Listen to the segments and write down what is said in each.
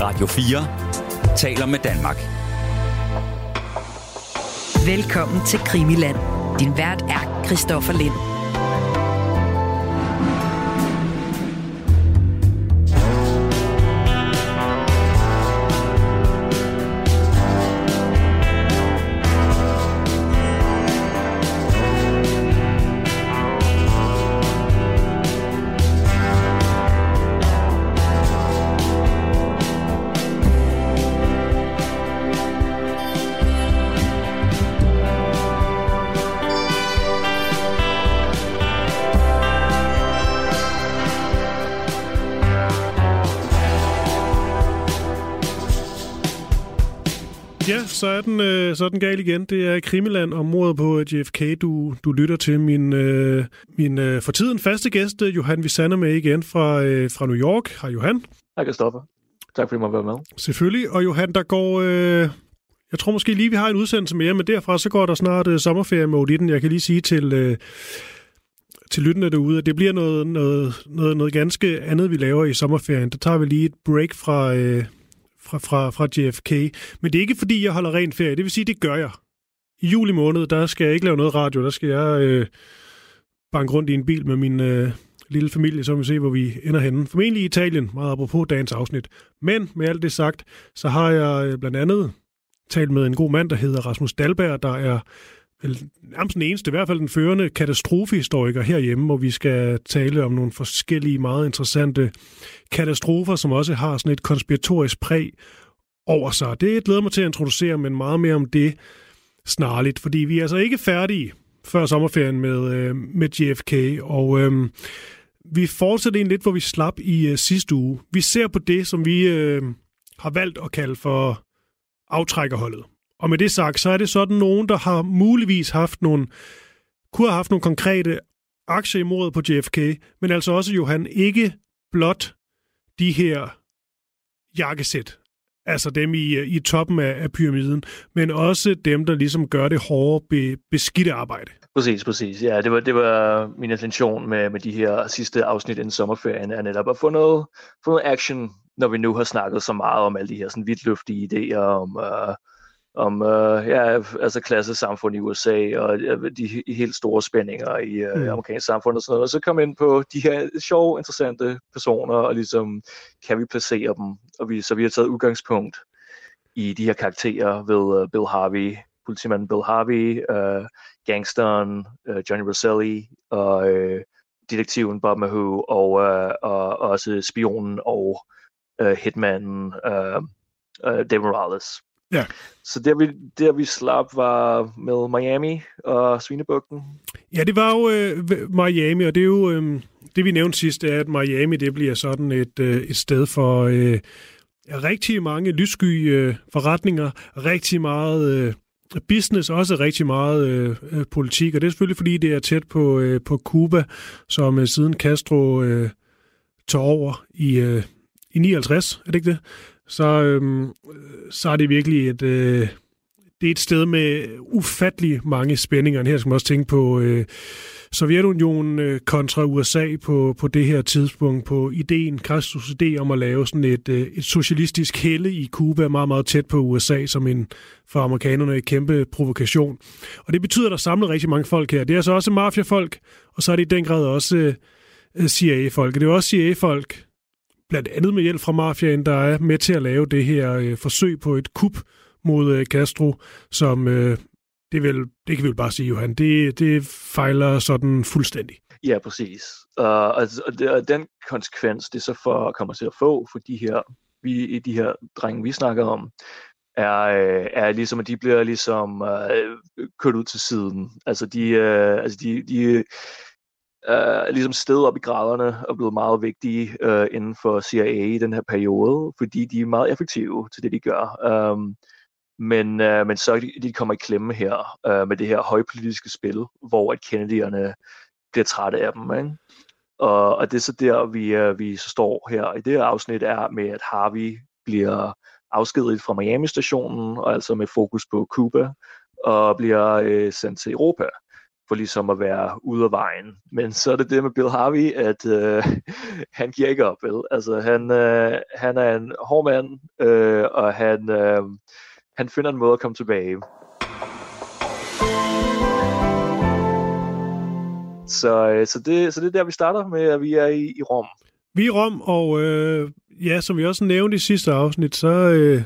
Radio 4 taler med Danmark. Velkommen til Krimiland. Din vært er Christoffer Lind. Er den, øh, så er den gal igen. Det er Krimiland og mordet på JFK, du, du lytter til. Min, øh, min øh, for tiden faste gæst, øh, Johan Visander, med igen fra, øh, fra New York. Hej Johan. Hej Kristoffer. Tak fordi du må være med. Selvfølgelig. Og Johan, der går... Øh, jeg tror måske lige, vi har en udsendelse mere, men derfra så går der snart øh, sommerferie-mode i den. Jeg kan lige sige til... Øh, til lyttende derude, at det bliver noget, noget, noget, noget ganske andet, vi laver i sommerferien. Der tager vi lige et break fra, øh, fra, fra, fra JFK. Men det er ikke, fordi jeg holder ren ferie. Det vil sige, det gør jeg. I juli måned, der skal jeg ikke lave noget radio. Der skal jeg øh, banke rundt i en bil med min øh, lille familie, så vi se, hvor vi ender henne. Formentlig i Italien, meget apropos dagens afsnit. Men med alt det sagt, så har jeg øh, blandt andet talt med en god mand, der hedder Rasmus Dalberg, der er vel nærmest den eneste, i hvert fald den førende katastrofehistoriker herhjemme, hvor vi skal tale om nogle forskellige meget interessante katastrofer, som også har sådan et konspiratorisk præg over sig. Det glæder mig til at introducere, men meget mere om det snarligt, fordi vi er altså ikke færdige før sommerferien med, øh, med JFK, og øh, vi fortsætter en lidt, hvor vi slap i øh, sidste uge. Vi ser på det, som vi øh, har valgt at kalde for aftrækkerholdet. Og med det sagt, så er det sådan nogen, der har muligvis haft nogle, kunne have haft nogle konkrete aktier imod på JFK, men altså også, Johan, ikke blot de her jakkesæt, altså dem i, øh, i toppen af, af pyramiden, men også dem, der ligesom gør det hårde, be, beskidte arbejde. Præcis, præcis. Ja, det var, det var min intention med, med de her sidste afsnit inden sommerferien, er netop at få noget, få noget action, når vi nu har snakket så meget om alle de her sådan vidtløftige idéer om, uh, om uh, ja, altså klassesamfund i USA og uh, de helt store spændinger i uh, mm. amerikansk samfund og sådan noget. Og så kom ind på de her sjove, interessante personer, og ligesom kan vi placere dem. Og vi, så vi har taget udgangspunkt i de her karakterer ved uh, Bill Harvey, politimanden Bill Harvey, uh, gangsteren uh, Johnny Rosselli og uh, detektiven Bob Mahou og, uh, og også spionen og uh, hitmanen uh, uh, David Morales. Ja. Så der vi, der vi slap var med Miami og Svinebugten. Ja, det var jo øh, Miami, og det er jo øh, det vi nævnte sidst, er, at Miami det bliver sådan et, øh, et sted for øh, rigtig mange lyssky øh, forretninger, rigtig meget øh, business, også rigtig meget øh, politik, og det er selvfølgelig fordi, det er tæt på, øh, på Cuba, som øh, siden Castro øh, tog over i, øh, i 59, er det ikke det? Så, øhm, så er det virkelig et, øh, det er et sted med ufattelig mange spændinger. Her skal man også tænke på øh, Sovjetunionen øh, kontra USA på, på det her tidspunkt, på ideen, Castros idé om at lave sådan et, øh, et socialistisk helle i Cuba, meget, meget tæt på USA, som en for amerikanerne en kæmpe provokation. Og det betyder, at der samler rigtig mange folk her. Det er altså også mafiafolk, og så er det i den grad også øh, øh CIA-folk. Det er også CIA-folk, blandt andet med hjælp fra mafiaen, der er med til at lave det her øh, forsøg på et kup mod øh, Castro, som øh, det, vil, det kan vi vel bare sige, Johan, det, det fejler sådan fuldstændig. Ja, præcis. Uh, og, og, det, og den konsekvens, det så for, kommer til at få for de her, vi, de her drenge, vi snakker om, er, øh, er ligesom, at de bliver ligesom uh, kørt ud til siden. Altså de, uh, altså de, de uh, ligesom sted op i graderne og blevet meget vigtige uh, inden for CIA i den her periode, fordi de er meget effektive til det, de gør. Um, men, uh, men så de, de kommer i klemme her uh, med det her højpolitiske spil, hvor at Kennedy'erne bliver trætte af dem. Ikke? Og, og det er så der, vi, uh, vi så står her i det her afsnit, er med, at Harvey bliver afskediget fra Miami-stationen, og altså med fokus på Cuba, og bliver uh, sendt til Europa for ligesom at være ude af vejen. Men så er det det med Bill Harvey, at øh, han giver ikke op, vel? Altså, han, øh, han er en hård mand, øh, og han, øh, han finder en måde at komme tilbage. Så, øh, så, det, så det er der, vi starter med, at vi er i, i Rom. Vi er i Rom, og øh, ja, som vi også nævnte i sidste afsnit, så... Øh,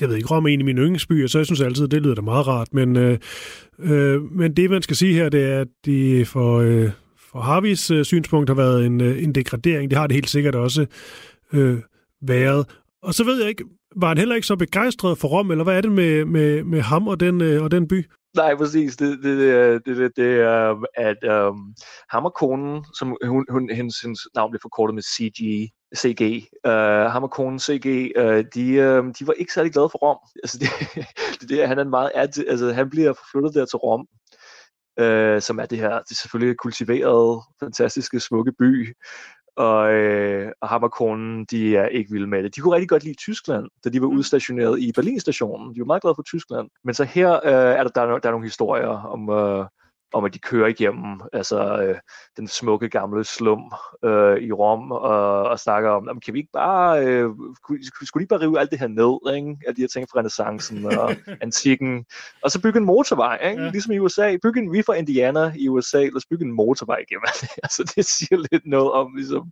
jeg ved ikke, Rom er en af mine yndlingsbyer, så jeg synes altid, det lyder da meget rart. Men, øh, øh, men det, man skal sige her, det er, at det for, øh, for Harvis øh, synspunkt har været en, øh, en degradering. Det har det helt sikkert også øh, været. Og så ved jeg ikke, var han heller ikke så begejstret for Rom, eller hvad er det med, med, med ham og den, øh, og den by? Nej, præcis. Det, det, det, øh, det, det, det er, at øhm, um, hammerkonen, som hun, hun, hendes, hendes navn blev forkortet med CG, CG. Uh, øh, ham og konen CG, uh, øh, de, uh, de var ikke særlig glade for Rom. Altså, det, det, det, han er meget, altså, han bliver forflyttet der til Rom, uh, som er det her, det er selvfølgelig kultiverede, fantastiske, smukke by, og, øh, og ham og konen, de er ikke vilde med det. De kunne rigtig godt lide Tyskland, da de var mm. udstationeret i Berlin-stationen. De var meget glade for Tyskland. Men så her øh, er der, der, er, der er nogle historier om, øh, om at de kører igennem altså, øh, den smukke gamle slum øh, i Rom og, og snakker om, om kan vi ikke bare, øh, skulle ikke bare rive alt det her ned, ikke? Alle de her ting fra renaissancen og antikken, og så bygge en motorvej, ikke? Ja. ligesom i USA. Bygge en, vi fra Indiana i USA, lad os bygge en motorvej igennem det. altså, det siger lidt noget om ligesom,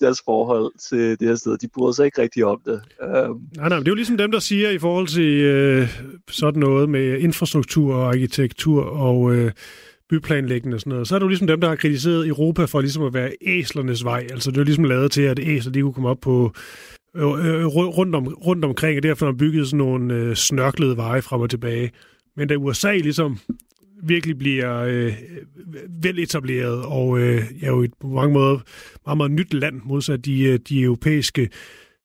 deres forhold til det her sted. De bryder sig ikke rigtig om det. Um, nej, nej, det er jo ligesom dem, der siger i forhold til øh, sådan noget med infrastruktur og arkitektur og øh, byplanlæggende og sådan noget, så er det jo ligesom dem, der har kritiseret Europa for ligesom at være æslernes vej. Altså det er jo ligesom lavet til, at æsler de kunne komme op på øh, øh, rundt, om, rundt omkring, og derfor har bygget sådan nogle øh, snørklede veje frem og tilbage. Men da USA ligesom virkelig bliver øh, veletableret, og øh, er jo et, på mange måder meget, meget nyt land, modsat de, øh, de europæiske,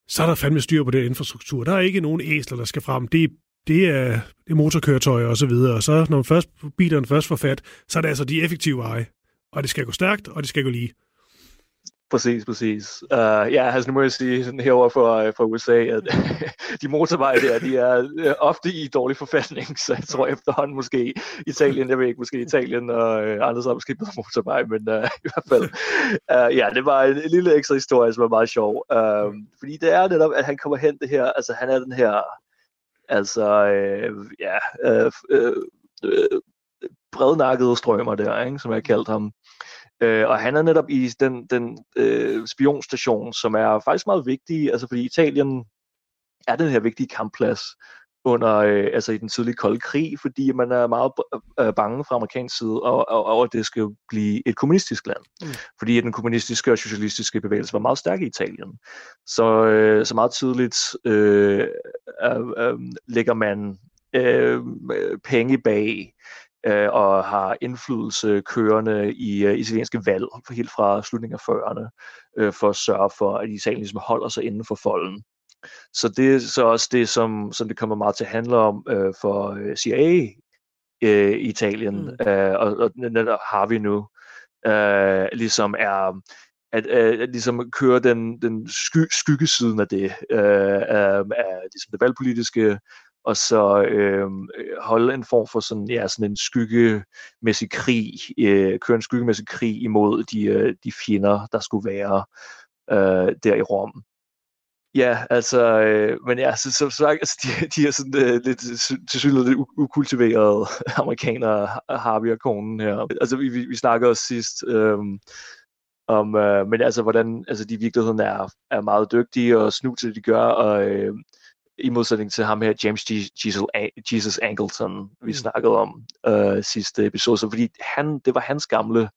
så er der fandme styr på den infrastruktur. Der er ikke nogen æsler, der skal frem. Det er det er, det er motorkøretøjer og så videre. Og så når først, bilerne først får fat, så er det altså de effektive veje. Og det skal gå stærkt, og det skal gå lige. Præcis, præcis. Uh, ja, altså nu må jeg sige sådan herovre fra, øh, fra USA, at de motorveje der, de er uh, ofte i dårlig forfatning, så jeg tror efterhånden måske Italien, jeg ved ikke, måske Italien og uh, andre så måske bedre motorvej, men uh, i hvert fald, uh, ja, det var en, en lille ekstra historie, som var meget sjov. Uh, fordi det er netop, at han kommer hen det her, altså han er den her Altså, øh, ja, øh, øh, øh, brednakkede strømmer der, ikke, som jeg kaldt ham. Øh, og han er netop i den, den øh, spionstation, som er faktisk meget vigtig, altså fordi Italien er den her vigtige kampplads under, øh, altså i den tidlige kolde krig, fordi man er meget øh, bange fra amerikansk side over, over, at det skal blive et kommunistisk land. Mm. Fordi den kommunistiske og socialistiske bevægelse var meget stærk i Italien. Så, øh, så meget tidligt øh, øh, øh, lægger man øh, penge bag øh, og har indflydelse kørende i uh, italienske valg helt fra slutningen af 40'erne øh, for at sørge for, at Italien ligesom holder sig inden for folden. Så det er så også det, som, som det kommer meget til at handle om øh, for øh, CIA øh, i Italien, mm. øh, og, og netop har vi nu, øh, ligesom er at, at, at ligesom køre den, den sky, skyggesiden af det, øh, af, af ligesom det valgpolitiske, og så øh, holde en form for sådan, ja, sådan en skyggemæssig krig, øh, køre en skyggemæssig krig imod de, øh, de fjender, der skulle være øh, der i Rom. Ja, altså, øh, men ja, så, så, så altså, de, de er sådan øh, lidt til synligheden lidt ukultiverede amerikanere, Harvey og konen her. Altså, vi, vi, vi snakker også sidst øh, om, øh, men altså, hvordan altså, de i virkeligheden er, er meget dygtige og snu til det, de gør, og øh, i modsætning til ham her, James G. Jesus, Jesus Angleton, vi mm. snakkede om øh, sidste episode, så fordi han, det var hans gamle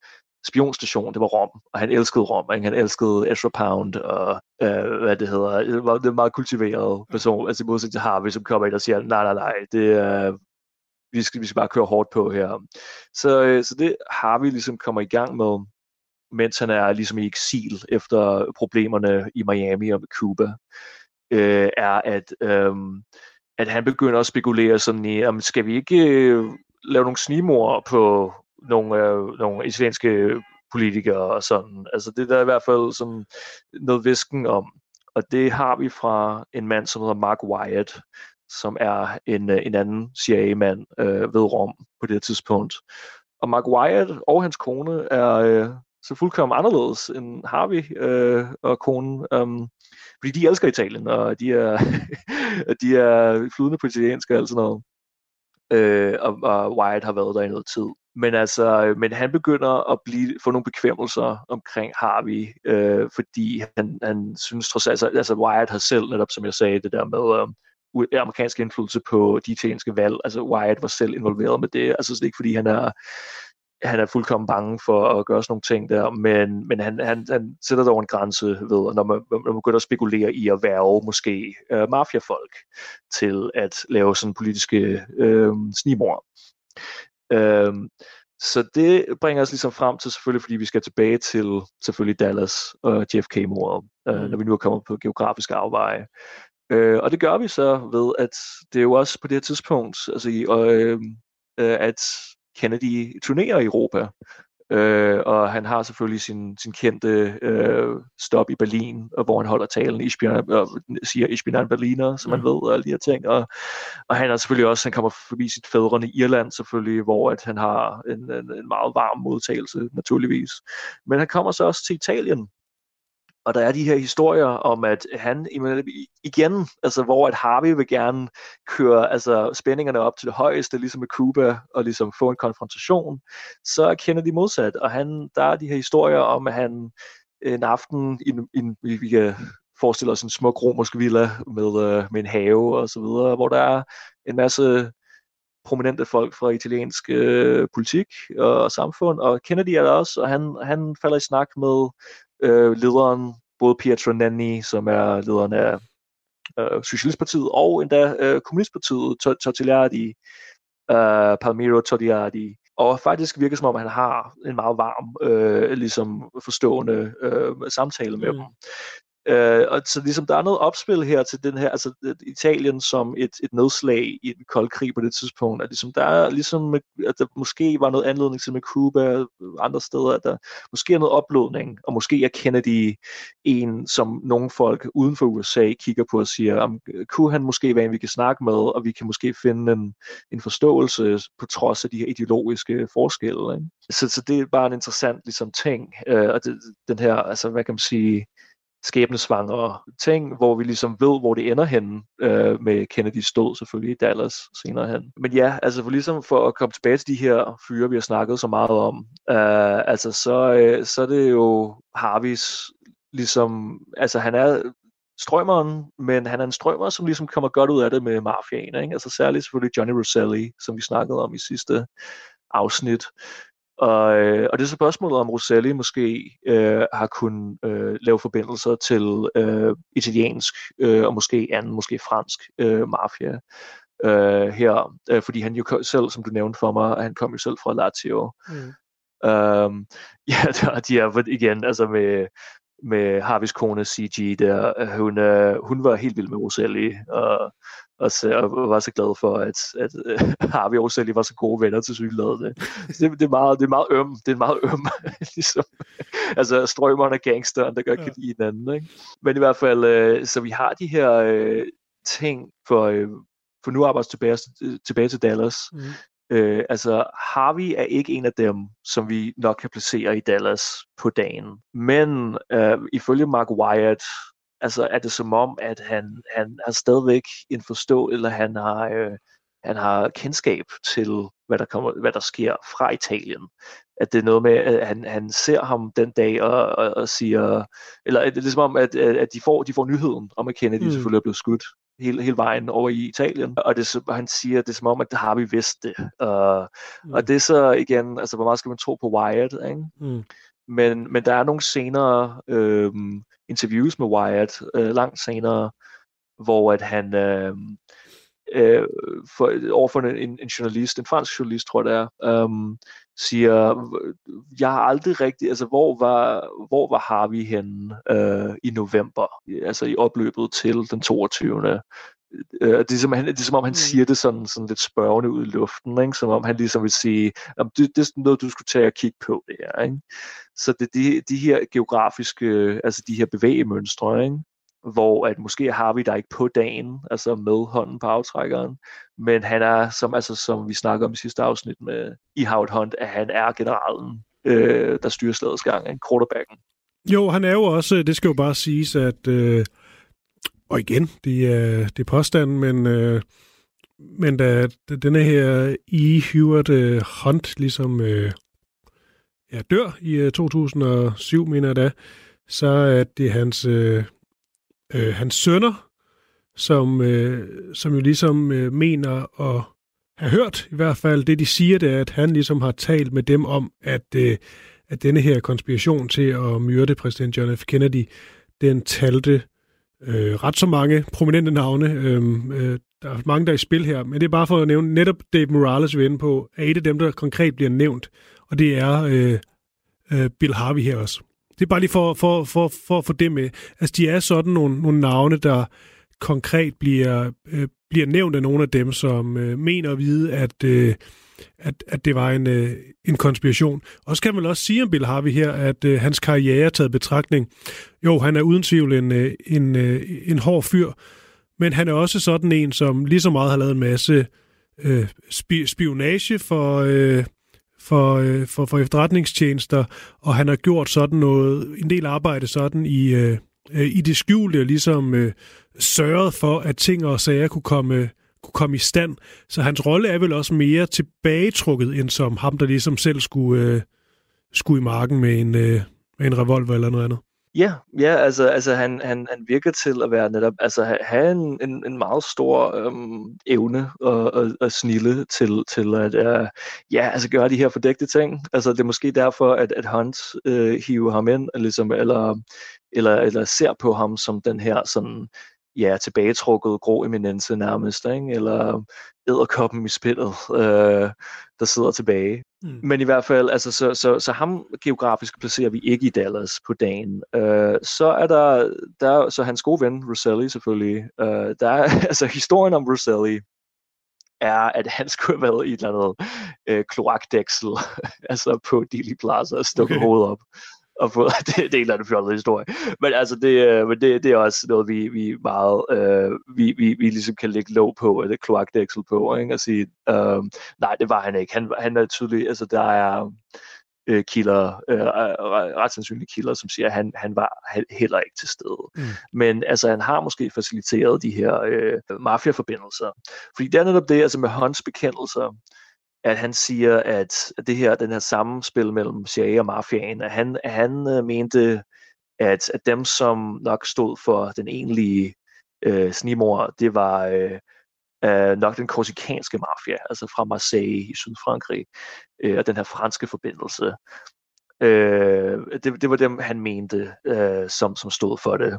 spionstation, det var Rom, og han elskede Rom, ikke? han elskede Ezra Pound, og øh, hvad det hedder, det var, det var meget kultiveret person, altså i modsætning til Harvey, som kommer ind og siger, nej, nej, nej, det er, vi skal, vi skal bare køre hårdt på her. Så, øh, så det Harvey ligesom kommer i gang med, mens han er ligesom i eksil efter problemerne i Miami og med Cuba, øh, er at, øh, at han begynder at spekulere sådan i, om skal vi ikke øh, lave nogle snimor på nogle, øh, nogle italienske politikere og sådan. Altså det er der i hvert fald som noget visken om. Og det har vi fra en mand, som hedder Mark Wyatt, som er en, øh, en anden CIA-mand øh, ved Rom på det tidspunkt. og Mark Wyatt og hans kone er øh, så fuldkommen anderledes end Harvey øh, og konen. Um, fordi de elsker Italien, og de er, de er flydende på italiensk og alt sådan noget. Øh, og, og Wyatt har været der i noget tid. Men altså, men han begynder at blive, få nogle bekvemmelser omkring Harvey, øh, fordi han, han synes trods alt, altså, altså Wyatt har selv netop, som jeg sagde, det der med, øh, amerikansk indflydelse på de italienske valg. Altså Wyatt var selv involveret med det. Altså det er ikke fordi han er han er fuldkommen bange for at gøre sådan nogle ting der, men, men han, han, han sætter dog en grænse ved, når man, når man begynder at spekulere i at være måske øh, mafiafolk til at lave sådan politiske øh, snimor. Øh, så det bringer os ligesom frem til selvfølgelig, fordi vi skal tilbage til selvfølgelig Dallas og JFK-mordet, øh, mm. når vi nu er kommet på geografiske afveje. Øh, og det gør vi så ved, at det er jo også på det her tidspunkt, altså i, øh, øh, at Kennedy turnerer i Europa. Øh, og han har selvfølgelig sin, sin kendte øh, stop i Berlin, hvor han holder talen, i og siger Ich bin ein Berliner, som man mm. ved, og alle de her ting. Og, og han er selvfølgelig også, han kommer forbi sit fædrene Irland selvfølgelig, hvor at han har en, en, en meget varm modtagelse, naturligvis. Men han kommer så også til Italien, og der er de her historier om, at han igen, altså hvor at Harvey vil gerne køre altså, spændingerne op til det højeste, ligesom med Cuba, og ligesom få en konfrontation, så er Kennedy modsat. Og han, der er de her historier om, at han øh, en aften, i, i, vi kan forestille os en smuk romersk villa med, øh, med en have og så videre, hvor der er en masse prominente folk fra italiensk øh, politik og samfund, og Kennedy er der også, og han, han falder i snak med øh, lederen, både Pietro Nanni, som er lederen af øh, Socialistpartiet, og endda øh, Kommunistpartiet, Tortigliardi, øh, Palmiro Tortigliardi, og faktisk virker som om, han har en meget varm, øh, ligesom forstående øh, samtale med mm. dem. Øh, og så ligesom der er noget opspil her til den her, altså øh, Italien som et, et nedslag i den kolde krig på det tidspunkt, at ligesom der er ligesom, at der måske var noget anledning til med Cuba og andre steder, at der måske er noget oplodning, og måske er Kennedy en, som nogle folk uden for USA kigger på og siger, om, øh, kunne han måske være en, vi kan snakke med, og vi kan måske finde en, en forståelse på trods af de her ideologiske forskelle. Ikke? Så, så det er bare en interessant ligesom, ting, øh, og det, den her, altså hvad kan man sige, skæbnesvangre ting, hvor vi ligesom ved, hvor det ender henne øh, med Kennedys død selvfølgelig i Dallas senere hen. Men ja, altså for ligesom for at komme tilbage til de her fyre, vi har snakket så meget om, øh, altså så, øh, så er det jo Harveys ligesom, altså han er strømmeren, men han er en strømmer, som ligesom kommer godt ud af det med mafiaen, ikke? altså særligt selvfølgelig Johnny Roselli, som vi snakkede om i sidste afsnit, og, øh, og det er så spørgsmålet, om Roselli måske øh, har kunnet øh, lave forbindelser til øh, italiensk øh, og måske anden, måske fransk øh, mafia øh, her, øh, fordi han jo selv, som du nævnte for mig, han kom jo selv fra Lazio. Mm. Um, ja, der, de er igen, altså med, med Harveys kone CG der, hun, øh, hun var helt vild med Roselli, og og, så, og var så glad for, at, at uh, Harvey og Roselli var så gode venner til cykelladende. Det, det, er meget, det er meget øm, det er meget øm, ligesom, altså strømmerne og gangsteren, der godt kan lide hinanden. Ikke? Men i hvert fald, uh, så vi har de her uh, ting for, uh, for nu arbejder tilbage, tilbage til Dallas. Mm. Uh, altså Harvey er ikke en af dem, som vi nok kan placere i Dallas på dagen. Men uh, ifølge Mark Wyatt, altså er det som om, at han, han har stadigvæk en forstå, eller han har, øh, han har kendskab til, hvad der, kommer, hvad der sker fra Italien. At det er noget med, at han, han ser ham den dag og, og, og siger, eller det er ligesom om, at, at de, får, de får nyheden om, at Kennedy mm. selvfølgelig er blevet skudt hele, hele vejen over i Italien. Og det, han siger, det er som om, at det har vi vidst det. Uh, mm. Og det er så igen, altså hvor meget skal man tro på Wyatt, ikke? Mm. Men, men der er nogle senere øh, interviews med Wyatt, øh, langt senere, hvor at han øh, øh, for, overfor en, en journalist, en fransk journalist, tror jeg det er, øh, siger, jeg har aldrig rigtig, altså hvor var, hvor var Harvey henne øh, i november, altså i opløbet til den 22. Øh, det, er som, han, det er som om, han mm. siger det sådan, sådan lidt spørgende ud i luften, ikke? som om han ligesom vil sige, det, det er noget, du skulle tage og kigge på det her. Ikke? Så det er de, de her geografiske, altså de her bevægemønstre, ikke? hvor at måske har vi der ikke på dagen, altså med hånden på aftrækkeren, men han er, som, altså, som vi snakker om i sidste afsnit med i Howard Hunt, at han er generalen, øh, der styrer slagets gang, en quarterbacken. Jo, han er jo også, det skal jo bare siges, at, øh, og igen, det er, det er påstanden, men, øh, men da, da denne her E. Hewitt øh, Hunt ligesom øh, ja, dør i øh, 2007, mener jeg da, så er det hans, øh, øh, hans sønner, som, øh, som jo ligesom øh, mener at have hørt, i hvert fald det de siger, det er, at han ligesom har talt med dem om, at, øh, at denne her konspiration til at myrde præsident John F. Kennedy, den talte øh, ret så mange prominente navne. Øh, øh, der er mange, der er i spil her, men det er bare for at nævne, netop Dave Morales vi inde på, er et af dem, der konkret bliver nævnt, og det er øh, øh, Bill Harvey her også. Det er bare lige for, for, for, for at få det med. Altså, de er sådan nogle, nogle navne, der konkret bliver, øh, bliver nævnt af nogle af dem, som øh, mener at vide, at, øh, at, at det var en, øh, en konspiration. Og så kan man også sige om Bill Harvey her, at øh, hans karriere er taget betragtning. Jo, han er uden tvivl en, øh, en, øh, en hård fyr, men han er også sådan en, som lige så meget har lavet en masse øh, spionage for, øh, for, øh, for, for efterretningstjenester, og han har gjort sådan noget, en del arbejde sådan i, øh, øh i det skjulte, og ligesom øh, sørget for, at ting og sager kunne komme, kunne komme i stand. Så hans rolle er vel også mere tilbagetrukket, end som ham, der ligesom selv skulle, øh, skulle i marken med en, øh, med en revolver eller noget andet. Ja, ja altså, altså han, han, han virker til at være netop, altså have en, en, en meget stor øhm, evne og, og, og snille til, til at øh, ja, altså gøre de her fordægte ting. Altså det er måske derfor, at, at Hunt øh, hiver ham ind, ligesom, eller, eller, eller ser på ham som den her sådan, ja, tilbagetrukket grå eminence nærmest, ikke? eller æderkoppen i spillet, øh, der sidder tilbage. Mm. Men i hvert fald, altså, så, så, så ham geografisk placerer vi ikke i Dallas på dagen. Øh, så er der, der så hans gode ven, Roselli selvfølgelig. Øh, der er, altså historien om Roselli er, at han skulle have været i et eller andet øh, kloakdæksel, altså på Dili Plaza og stukket okay. hovedet op og få, det, det er en eller anden fjollet historie. Men altså, det, øh, men det, det er også noget, vi, vi meget, øh, vi, vi, vi ligesom kan lægge lov på, eller kloakdæksel på, ikke? og sige, øh, nej, det var han ikke. Han, han er tydelig, altså der er øh, kilder, øh, ret sandsynlige kilder, som siger, at han, han var heller ikke til stede. Mm. Men altså, han har måske faciliteret de her øh, mafiaforbindelser. Fordi det er netop det, altså med Hunts bekendelser, at han siger, at det her, den her samspil mellem CIA og mafiaen, at han, at han øh, mente, at, at dem, som nok stod for den egentlige øh, snimor, det var øh, øh, nok den korsikanske mafia, altså fra Marseille i Sydfrankrig, øh, og den her franske forbindelse. Øh, det, det var dem, han mente, øh, som, som stod for det.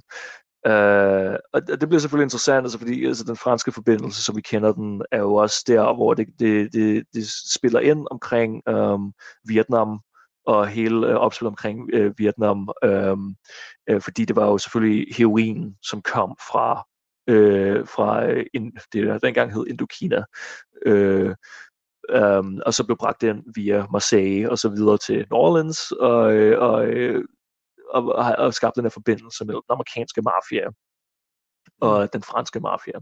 Øh, og det bliver selvfølgelig interessant, altså fordi altså, den franske forbindelse, som vi kender den, er jo også der, hvor det, det, det, det spiller ind omkring øh, Vietnam og hele øh, opspillet omkring øh, Vietnam, øh, øh, fordi det var jo selvfølgelig heroin, som kom fra, øh, fra øh, in, det der dengang hed Indokina. øh, um, og så blev bragt ind via Marseille og så videre til New Orleans, og, øh, og øh, og, og, og skabt den her forbindelse mellem den amerikanske mafia og mm. den franske mafia.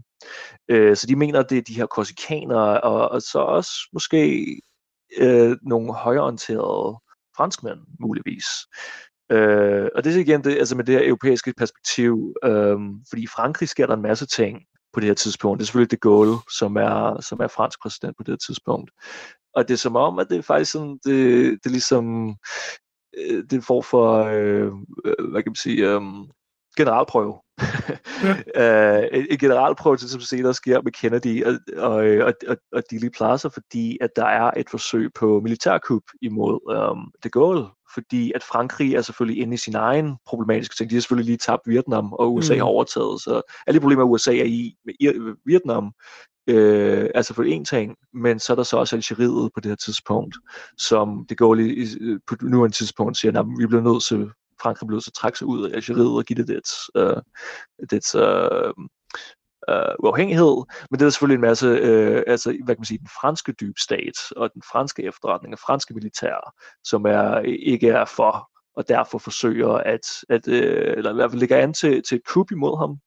Øh, så de mener, at det er de her korsikanere, og, og så også måske øh, nogle højorienterede franskmænd, muligvis. Øh, og det er igen det, altså med det her europæiske perspektiv, øh, fordi i Frankrig sker der en masse ting på det her tidspunkt. Det er selvfølgelig de Gaulle, som er, som er fransk præsident på det her tidspunkt. Og det er som om, at det er faktisk sådan, det, det er ligesom øh, det får for, øh, hvad kan man sige, øh, generalprøve. ja. uh, en generalprøve til, som senere sker med Kennedy og, og, og, og, og Dili Plaza, fordi at der er et forsøg på militærkup imod um, de Gaulle, fordi at Frankrig er selvfølgelig inde i sin egen problematiske ting. De har selvfølgelig lige tabt Vietnam, og USA mm. har overtaget, så alle problemer, USA er i med Vietnam, øh, altså for en ting, men så er der så også Algeriet på det her tidspunkt, som det går lige på nu en tidspunkt siger, at vi bliver nødt til, Frankrig bliver nødt til at trække sig ud af Algeriet og give det dets, øh, dets øh, øh, uafhængighed, men det er selvfølgelig en masse, øh, altså hvad kan man sige, den franske dybstat og den franske efterretning og franske militær, som er, ikke er for og derfor forsøger at, at øh, eller i hvert fald lægger an til, til et kup imod ham.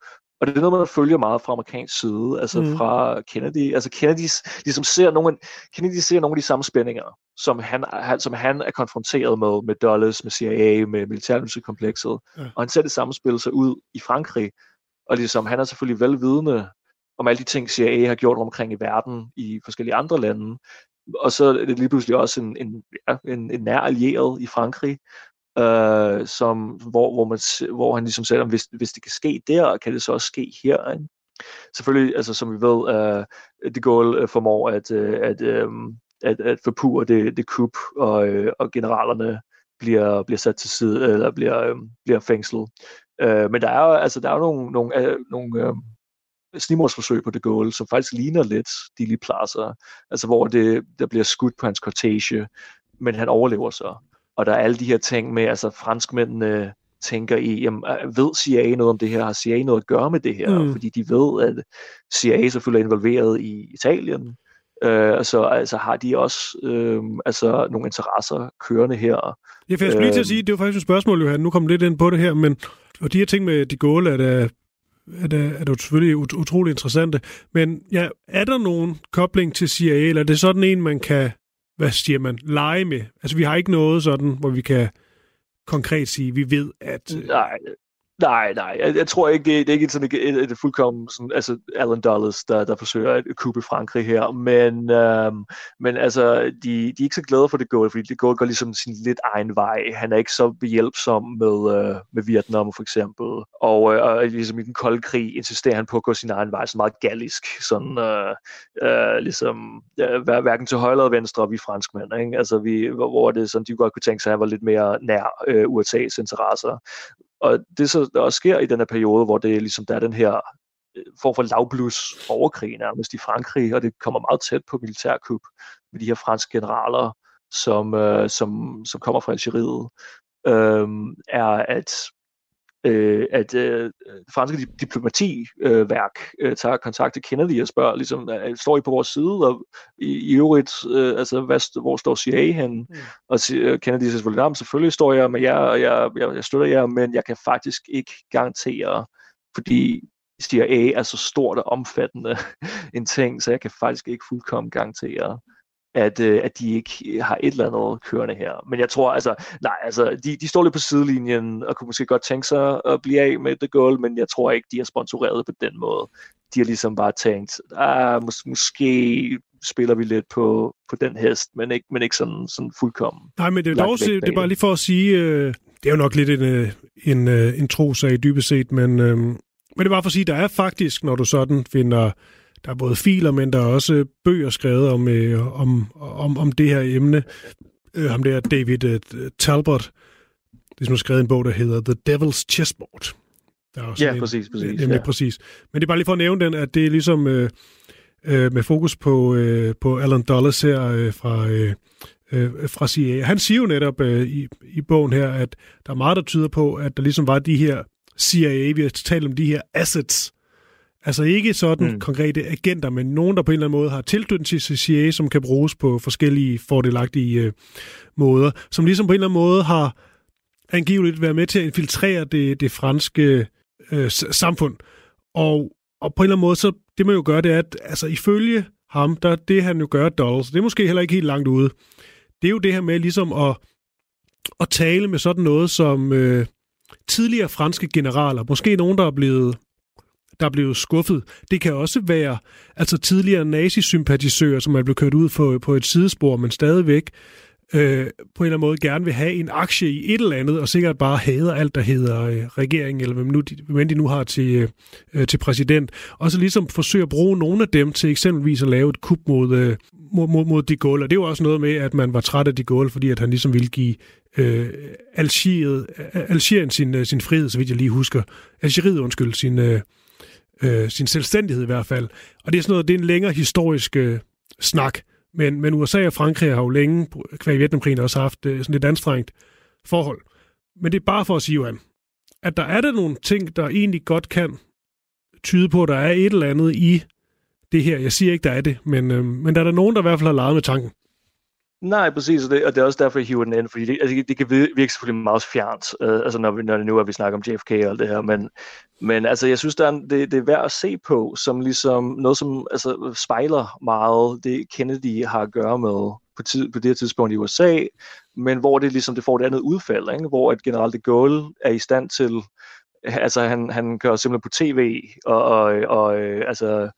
Og det er noget, man følger meget fra amerikansk side, altså mm. fra Kennedy. Altså Kennedy ligesom ser nogle, Kennedy ser nogle af de samme spændinger, som han, som han er konfronteret med, med Dulles, med CIA, med militærkomplekset. Ja. Og han ser det samme spille sig ud i Frankrig. Og ligesom, han er selvfølgelig velvidende om alle de ting, CIA har gjort omkring i verden i forskellige andre lande. Og så er det lige pludselig også en, en, ja, en, en nær allieret i Frankrig, øh, som, hvor, hvor, man, hvor han ligesom sagde, hvis, hvis det kan ske der, kan det så også ske her. Ikke? Selvfølgelig, altså som vi ved, øh, det Gaulle øh, formår at, øh, at, øh, at, at forpure det, det kub, og, øh, og generalerne bliver, bliver sat til side, eller bliver, øh, bliver fængslet. Øh, men der er jo altså, der er nogle, nogle, øh, nogle øh, snimordsforsøg på det Gaulle, som faktisk ligner lidt de lige pladser, altså hvor det, der bliver skudt på hans cortege, men han overlever så. Og der er alle de her ting med, altså franskmændene tænker i, jamen, øh, ved CIA noget om det her? Har CIA noget at gøre med det her? Mm. Fordi de ved, at CIA selvfølgelig er involveret i Italien, Øh, altså, altså har de også øh, altså nogle interesser kørende her. Ja, for jeg skulle lige til at øh, sige, det var faktisk et spørgsmål, Johan. Nu kom lidt ind på det her, men og de her ting med de Gaulle er da, er da, er da selvfølgelig ut- utrolig interessante. Men ja, er der nogen kobling til CIA, eller er det sådan en, man kan hvad siger man, lege med. Altså, vi har ikke noget sådan, hvor vi kan konkret sige, vi ved, at... Øh, Nej, Nej, nej, jeg, jeg tror ikke, det, det er ikke sådan et, et, et fuldkommen, sådan, altså Alan Dulles, der, der forsøger at kuppe Frankrig her, men, øhm, men altså, de, de er ikke så glade for det går, fordi det går, går ligesom sin lidt egen vej. Han er ikke så behjælpsom med, øh, med Vietnam for eksempel, og, øh, og ligesom i den kolde krig insisterer han på at gå sin egen vej, så meget gallisk, sådan øh, øh, ligesom, øh, hverken til højre eller venstre, vi franskmænd, ikke? Altså, vi, hvor, hvor det sådan, de godt kunne tænke sig, at han var lidt mere nær øh, USA's interesser, og det så der også sker i den her periode, hvor det ligesom der er den her øh, form for lavblus overkrig nærmest i Frankrig, og det kommer meget tæt på militærkup med de her franske generaler, som, øh, som, som kommer fra Algeriet, øh, er at øh, at øh, det franske diplomativærk øh, tager kontakt til Kennedy og spørger, ligesom, øh, står I på vores side, og i, i øvrigt, øh, altså, hvad, hvor står CIA hen? Mm. Og øh, Kennedy siger selvfølgelig, selvfølgelig står jeg med jer, og jeg, jeg, jeg støtter jer, men jeg kan faktisk ikke garantere, fordi CIA er så stort og omfattende en ting, så jeg kan faktisk ikke fuldkommen garantere, at, øh, at de ikke har et eller andet kørende her. Men jeg tror, altså, nej, altså, de, de står lidt på sidelinjen og kunne måske godt tænke sig at blive af med The Goal, men jeg tror ikke, de er sponsoreret på den måde. De har ligesom bare tænkt, ah, mås- måske spiller vi lidt på, på den hest, men ikke, men ikke sådan, sådan fuldkommen. Nej, men det er, dog, det er bare lige for at sige, øh, det er jo nok lidt en, øh, en, øh, en trosag dybest set, men, øh, men det er bare for at sige, der er faktisk, når du sådan finder der er både filer, men der er også bøger skrevet om, øh, om, om, om det her emne. Øh, ham der David øh, Talbot, det er skrevet en bog, der hedder The Devil's Chessboard. Der er også ja, en, præcis, præcis. Nemlig ja. præcis. Men det er bare lige for at nævne den, at det er ligesom øh, øh, med fokus på, øh, på Alan Dulles her øh, fra, øh, øh, fra CIA. Han siger jo netop øh, i, i bogen her, at der er meget, der tyder på, at der ligesom var de her CIA, vi har talt om de her assets, Altså ikke sådan mm. konkrete agenter, men nogen, der på en eller anden måde har tilknytning til CIA, som kan bruges på forskellige fordelagtige øh, måder, som ligesom på en eller anden måde har angiveligt været med til at infiltrere det, det franske øh, samfund. Og, og på en eller anden måde, så det man jo gør, det er, at altså, ifølge ham, der det han jo gør, Dolls, det er måske heller ikke helt langt ude, det er jo det her med ligesom at, at tale med sådan noget som øh, tidligere franske generaler, måske nogen, der er blevet der er blevet skuffet. Det kan også være altså tidligere nazisympatisører, som er blevet kørt ud på, på et sidespor, men stadigvæk øh, på en eller anden måde gerne vil have en aktie i et eller andet, og sikkert bare hader alt, der hedder øh, regering, eller hvem, nu, hvem de nu har til, øh, øh, til præsident. Og så ligesom forsøge at bruge nogle af dem til eksempelvis at lave et kup mod, øh, mod, mod, mod de Gaulle. Og det var også noget med, at man var træt af de Gaulle, fordi at han ligesom ville give øh, Algeriet, Algerien sin, øh, sin frihed, så vidt jeg lige husker. Algeriet, undskyld, sin, øh, øh, sin selvstændighed i hvert fald. Og det er sådan noget, det er en længere historisk øh, snak. Men, men USA og Frankrig har jo længe, kvæg Vietnamkrigen, også haft øh, sådan et anstrengt forhold. Men det er bare for at sige, Johan, at der er der nogle ting, der egentlig godt kan tyde på, at der er et eller andet i det her. Jeg siger ikke, der er det, men, øh, men der er der nogen, der i hvert fald har leget med tanken. Nej, præcis, og det, og det er også derfor, jeg hiver den ind, fordi det, altså, det kan virke selvfølgelig meget fjernt, øh, altså når, vi, når det nu er, vi snakker om JFK og alt det her, men, men altså, jeg synes, der er, det, det er værd at se på, som ligesom noget, som altså, spejler meget det, Kennedy har at gøre med på, tid, på det her tidspunkt i USA, men hvor det ligesom det får et andet udfald, ikke? hvor at general de Gaulle er i stand til, altså han, han kører simpelthen på tv, og, og, og øh, altså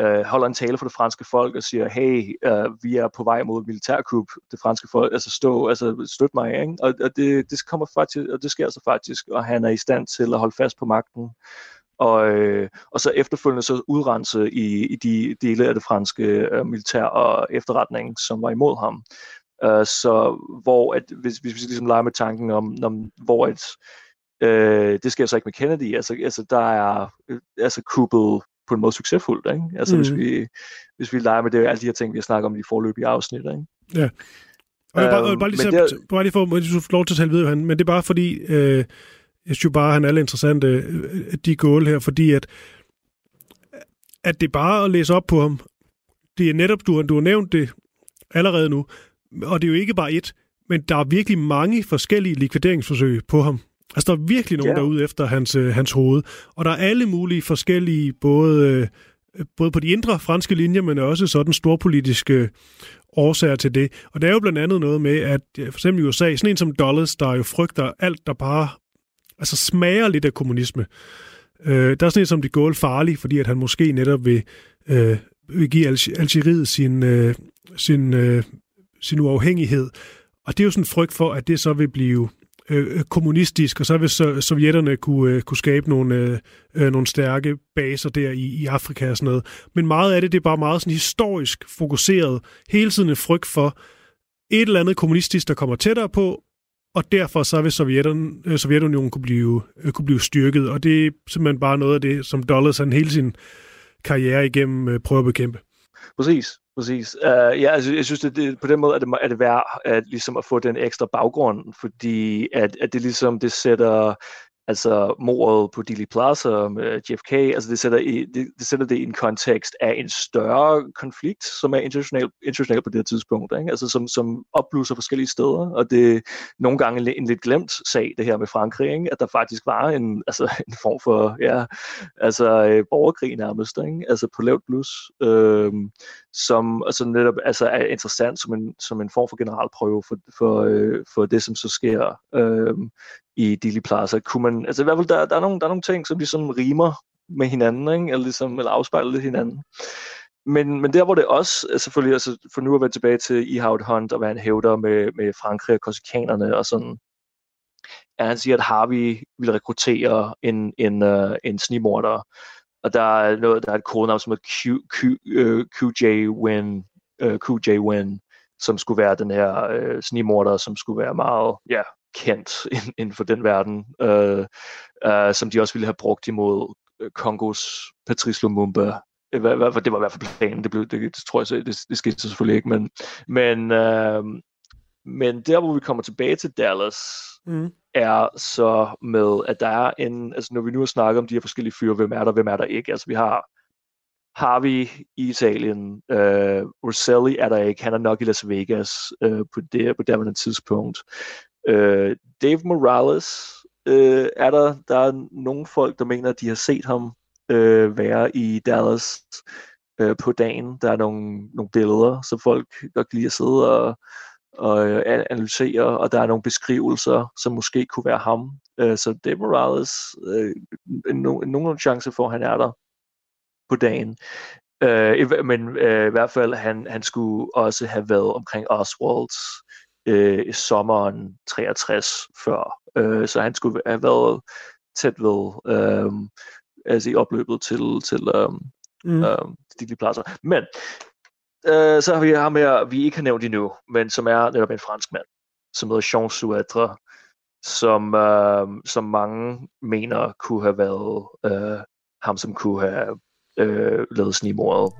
øh, holder en tale for det franske folk og siger, hey, øh, vi er på vej mod militærkup, det franske folk, altså stå, altså støt mig, ikke? Og, og det, det kommer faktisk, og det sker så faktisk, og han er i stand til at holde fast på magten, og, øh, og så efterfølgende så udrense i, i de dele af det franske øh, militær og efterretning, som var imod ham. Uh, så hvor, at, hvis, hvis vi ligesom leger med tanken om, om hvor et, øh, det sker så ikke med Kennedy, altså, altså der er øh, altså kuppet på en måde succesfuldt. Ikke? Altså mm. hvis, vi, hvis vi leger med det, alle de her ting, vi har snakket om i de forløbige afsnit. Ikke? Ja. Og jeg bare, øhm, bare, lige, så, der, bare lige for, at du får lov til at tale videre, men det er bare fordi, øh, jeg synes bare, han er alle interessante, øh, de gål her, fordi at, at det er bare at læse op på ham. Det er netop, du, du har nævnt det allerede nu, og det er jo ikke bare et, men der er virkelig mange forskellige likvideringsforsøg på ham. Altså, der er virkelig nogen, ja. der er ude efter hans, øh, hans hoved. Og der er alle mulige forskellige, både, øh, både på de indre franske linjer, men også sådan storpolitiske årsager til det. Og det er jo blandt andet noget med, at for eksempel i USA, sådan en som Dulles, der jo frygter alt, der bare altså smager lidt af kommunisme. Øh, der er sådan en som de Gaulle farlig, fordi at han måske netop vil, øh, vil give Algeriet sin, øh, sin, øh, sin uafhængighed. Og det er jo sådan en frygt for, at det så vil blive Øh, øh, kommunistisk, og så vil så, sovjetterne kunne, øh, kunne skabe nogle, øh, øh, nogle stærke baser der i, i Afrika og sådan noget. Men meget af det, det er bare meget sådan historisk fokuseret. Hele tiden en frygt for et eller andet kommunistisk, der kommer tættere på, og derfor så vil Sovjetunionen, øh, Sovjetunionen kunne blive, øh, kunne blive styrket. Og det er simpelthen bare noget af det, som Dulles han hele sin karriere igennem øh, prøver at bekæmpe. Præcis. Præcis. Uh, ja, altså, jeg synes, at det, på den måde er det, er det værd at, ligesom at få den ekstra baggrund, fordi at, at det ligesom det sætter altså mordet på Dili Plaza med JFK, altså det sætter, i, det, det sætter det i en kontekst af en større konflikt, som er international, international på det her tidspunkt, ikke? Altså som, som opbluser forskellige steder, og det er nogle gange en lidt glemt sag, det her med Frankrig, ikke? at der faktisk var en, altså, en form for ja, altså, øh, borgerkrig nærmest, ikke? altså på lavt plus, øh, som altså netop altså, er interessant som en, som en form for generalprøve for, for, øh, for det, som så sker øh, i Dili Plaza. Kunne man, altså i hvert fald, der, der, er nogle, der er nogle ting, som ligesom rimer med hinanden, ikke? Eller, ligesom, eller afspejler lidt hinanden. Men, men der hvor det også, altså selvfølgelig, altså for nu at være tilbage til Ehud Hunt og hvad han hævder med, med Frankrig og korsikanerne og sådan, at han siger, at Harvey vil rekruttere en, en, uh, en snimorder, og der er noget, der er et kodenavn som er Q, Q, øh, uh, QJ Win, uh, øh, QJ Win, som skulle være den her uh, snimorder, som skulle være meget, ja, kendt inden for den verden, øh, øh, som de også ville have brugt imod øh, Kongos Patrice Lumumba. Det var, det var i hvert fald planen, det, blev, det, det tror jeg så, det, det skete selvfølgelig ikke, men, men, øh, men der hvor vi kommer tilbage til Dallas, mm. er så med, at der er en, altså når vi nu har snakket om de her forskellige fyre, hvem er der, hvem er der ikke, altså vi har Harvey i Italien, øh, Rosselli er der ikke, han er nok i Las Vegas øh, på det på det tidspunkt. Øh, Dave Morales øh, er der. Der er nogle folk, der mener, at de har set ham øh, være i Dallas øh, på dagen. Der er nogle, nogle billeder, så folk godt kan lide at sidde og, og øh, analysere, og der er nogle beskrivelser, som måske kunne være ham. Øh, så Dave Morales, øh, no, nogen chance for, at han er der på dagen. Øh, men øh, i hvert fald, han, han skulle også have været omkring Oswalds øh, i sommeren 63 før. Øh, så han skulle have været tæt ved, øh, altså i opløbet til, til øh, mm. øh, de pladser. Men øh, så har vi ham her, vi ikke har nævnt endnu, men som er netop en fransk mand, som hedder Jean Suatre, som, øh, som mange mener kunne have været øh, ham, som kunne have øh, lavet snimordet.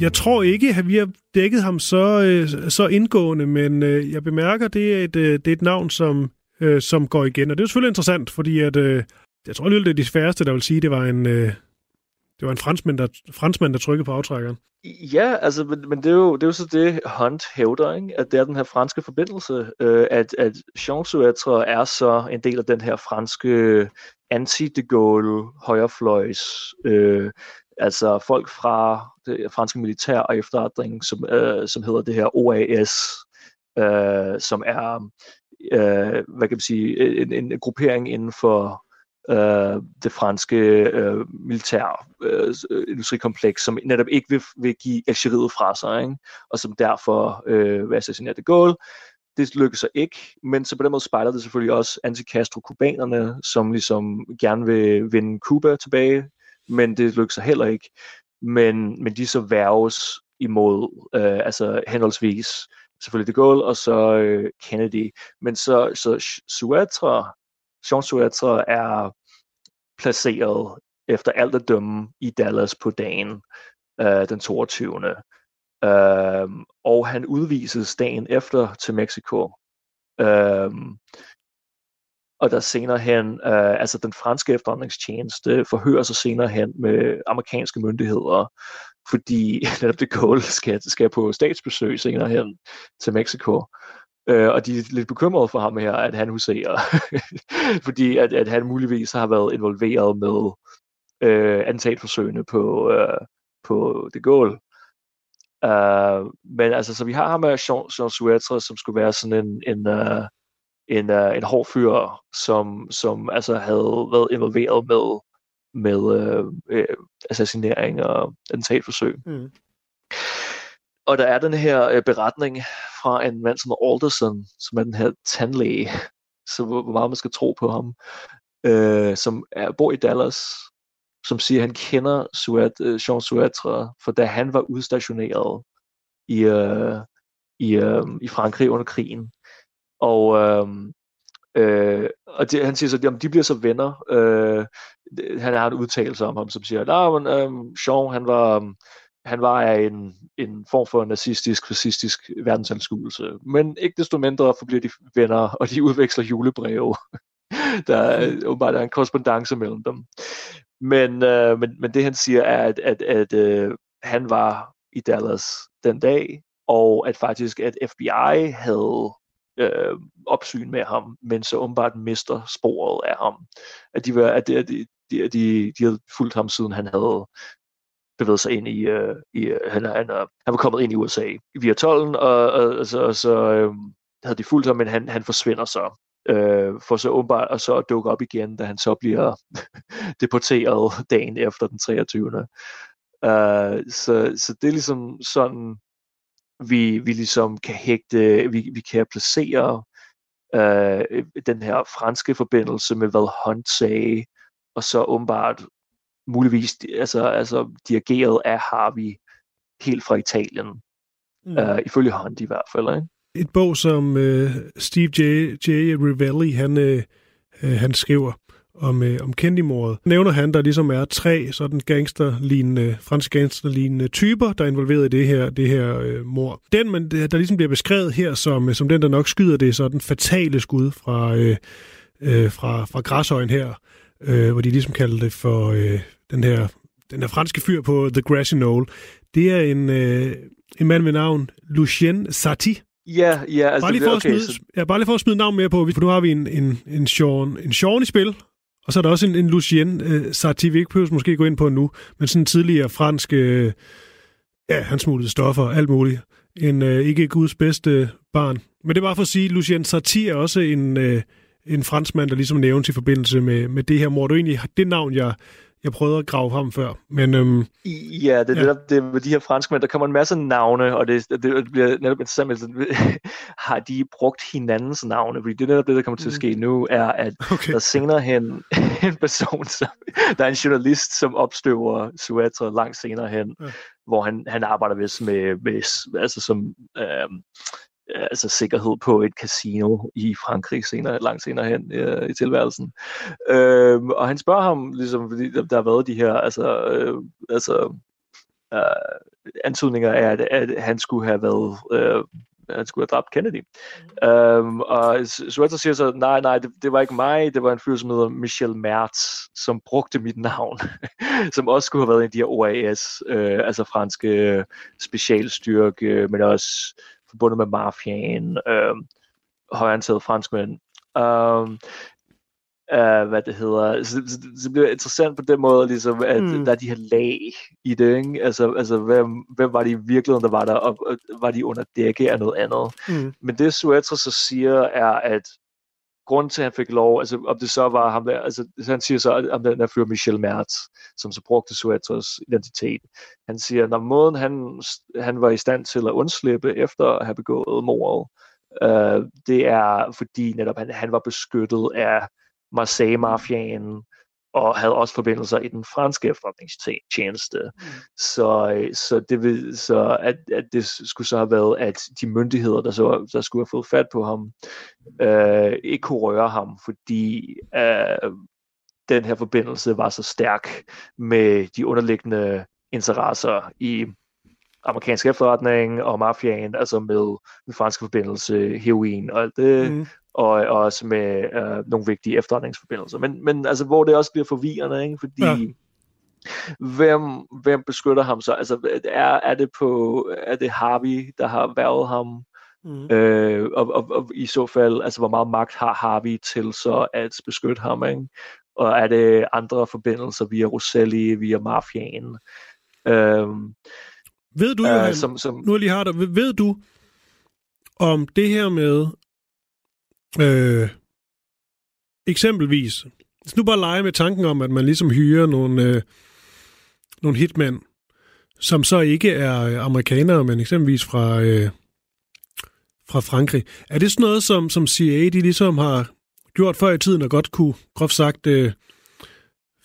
Jeg tror ikke, at vi har dækket ham så, øh, så indgående, men øh, jeg bemærker, at det er et, øh, det er et navn, som, øh, som går igen. Og det er selvfølgelig interessant, fordi at, øh, jeg tror alligevel, det er de færreste, der vil sige, det var en, øh, det var en franskmand, der, franskmand, der trykkede på aftrækkeren. Ja, altså, men, men det, er jo, det er jo så det, Hunt hævder, ikke? at det er den her franske forbindelse, øh, at, at Jean Suetre er så en del af den her franske øh, anti-de Gaulle højrefløjs, øh, altså folk fra det franske militær og efterretning, som, øh, som hedder det her OAS, øh, som er, øh, hvad kan man sige, en, en gruppering inden for øh, det franske øh, militær øh, industrikompleks, som netop ikke vil, vil give Algeriet fra sig, ikke? og som derfor øh, vil assassinere de Gaulle. Det lykkedes så ikke, men så på den måde spejler det selvfølgelig også anti-Castro-kubanerne, som ligesom gerne vil vinde Cuba tilbage, men det lykkes heller ikke. Men, men de så værves imod, øh, altså henholdsvis selvfølgelig de Gaulle og så øh, Kennedy. Men så, så Suetre Jean Suetre er placeret efter alt at dømme i Dallas på dagen øh, den 22. Øh, og han udvises dagen efter til Mexico. Øh, og der senere hen, øh, altså den franske efterretningstjeneste forhører sig senere hen med amerikanske myndigheder, fordi netop det Gaulle skal, skal på statsbesøg senere hen til Mexico. Øh, og de er lidt bekymrede for ham her, at han huserer. Fordi at, at han muligvis har været involveret med øh, antatforsøgene på, øh, på det Gaulle. Uh, øh, men altså, så vi har ham med Jean, Jean Suetre, som skulle være sådan en, en, uh, en, uh, en hård fyr, som, som altså havde været involveret med, med uh, uh, assassinering og attentatforsøg. Mm. Og der er den her øh, beretning fra en mand som Alderson, som er den her tandlæge, så hvor, hvor meget man skal tro på ham, øh, som er, bor i Dallas, som siger, at han kender Suat, øh, Jean Suatre, for da han var udstationeret i, øh, i, øh, i Frankrig under krigen. Og, øh, øh, og det, han siger så, at de bliver så venner. Øh, han har en udtalelse om ham, som siger, at nah, øh, Jean, han var han var af en, en form for nazistisk, fascistisk verdensanskuelse. Men ikke desto mindre forbliver de venner, og de udveksler julebreve. der er mm. åbenbart er en korrespondence mellem dem. Men, øh, men, men det han siger er, at, at, at øh, han var i Dallas den dag, og at faktisk at FBI havde øh, opsyn med ham, men så åbenbart mister sporet af ham. At de, var, at de, de, de, de, de havde fulgt ham siden han havde bevæget sig ind i, øh, i øh, han, han, han var kommet ind i USA via tollen, og, og, og så, og så øh, havde de fulgt ham, men han, han forsvinder så. øh, for så åbenbart og så dukke op igen, da han så bliver deporteret dagen efter den 23. Uh, øh, så, så det er ligesom sådan, vi, vi ligesom kan hægte, vi, vi kan placere uh, den her franske forbindelse med, hvad Hunt sagde, og så åbenbart muligvis altså, altså dirigeret af Harvey helt fra Italien. Mm. Uh, ifølge Hunt i hvert fald. Ikke? Et bog, som uh, Steve J. J. Rivelli, han, uh, han skriver om, uh, om Kennedy-mordet, nævner han, der ligesom er tre sådan gangsterlignende, fransk gangsterlignende typer, der er involveret i det her, det her uh, mor. Den, man, der ligesom bliver beskrevet her som, som den, der nok skyder det sådan fatale skud fra, uh, uh, fra, fra græshøjen her, uh, hvor de ligesom kalder det for uh, den her, den her franske fyr på The Grassy Knoll, det er en, øh, en mand ved navn Lucien Sati. Ja, ja. Altså, bare lige for okay, at smide, så... ja, bare lige for at smide navn mere på, for nu har vi en, en, en, Sean, en Sean i spil, og så er der også en, en Lucien øh, Sati, vi ikke behøver måske gå ind på nu, men sådan en tidligere fransk, øh, ja, han smuglede stoffer, alt muligt. En øh, ikke Guds bedste barn. Men det er bare for at sige, Lucien Sartre er også en, øh, en franskmand, der ligesom nævnes i forbindelse med, med det her mor. Det er egentlig det navn, jeg, jeg prøvede at grave frem før. Men, øhm, ja, det er ja. netop det med de her franskmænd, der kommer en masse navne, og det, det, det bliver netop interessant, har de brugt hinandens navne? Fordi det er netop det, der kommer til at ske nu, er, at okay. der senere hen en person, som, der er en journalist, som opstøver Suetre langt senere hen, ja. hvor han, han arbejder vist med, med altså som øhm, altså sikkerhed på et casino i Frankrig senere, langt senere hen øh, i tilværelsen. Øh, og han spørger ham, ligesom, fordi der, der har været de her, altså, øh, altså øh, antydninger af, at, at han skulle have været øh, han skulle have dræbt Kennedy. Mm. Um, og Sueter siger så, nej, nej, det, det var ikke mig, det var en fyr, som hedder Michel Mertz, som brugte mit navn, som også skulle have været en af de her OAS, øh, altså franske specialstyrke, men også forbundet med mafiaen, øh, højantaget franskmænd. Um, uh, hvad det hedder. Så, så, så det bliver interessant på den måde, ligesom, at mm. der er de her lag i det, ikke? Altså, altså hvem, hvem var de i virkeligheden, der var der, og, og var de under dække af noget andet. Mm. Men det Suetra så siger, er, at grund til, at han fik lov, altså om det så var ham der, altså han siger så, om den der fyr Michel Mertz, som så brugte Suetros identitet. Han siger, når måden han, han var i stand til at undslippe efter at have begået mordet, øh, det er fordi netop han, han var beskyttet af Marseille-mafianen, og havde også forbindelser i den franske efterretningstjeneste. Mm. Så, øh, så, det vil, så at, at det skulle så have været, at de myndigheder, der, så, der skulle have fået fat på ham, øh, ikke kunne røre ham, fordi øh, den her forbindelse var så stærk med de underliggende interesser i amerikansk efterretning og mafiaen, altså med den franske forbindelse, heroin og alt det, mm og, og også med øh, nogle vigtige efterretningsforbindelser. Men, men altså, hvor det også bliver forvirrende, ikke? fordi ja. hvem, hvem beskytter ham så? Altså, er, er, det på, er det Harvey, der har været ham? Mm. Øh, og, og, og i så fald, altså hvor meget magt har Harvey til så at beskytte ham, ikke? Og er det andre forbindelser via Rosselli, via mafiaen? Øhm, ved du, Johan, øh, som, som, nu lige har der, ved du, om det her med, Øh, eksempelvis, hvis nu bare lege med tanken om, at man ligesom hyrer nogle, øh, nogle hitmænd, som så ikke er øh, amerikanere, men eksempelvis fra, øh, fra Frankrig. Er det sådan noget, som, som CIA de ligesom har gjort før i tiden, og godt kunne, groft sagt, øh,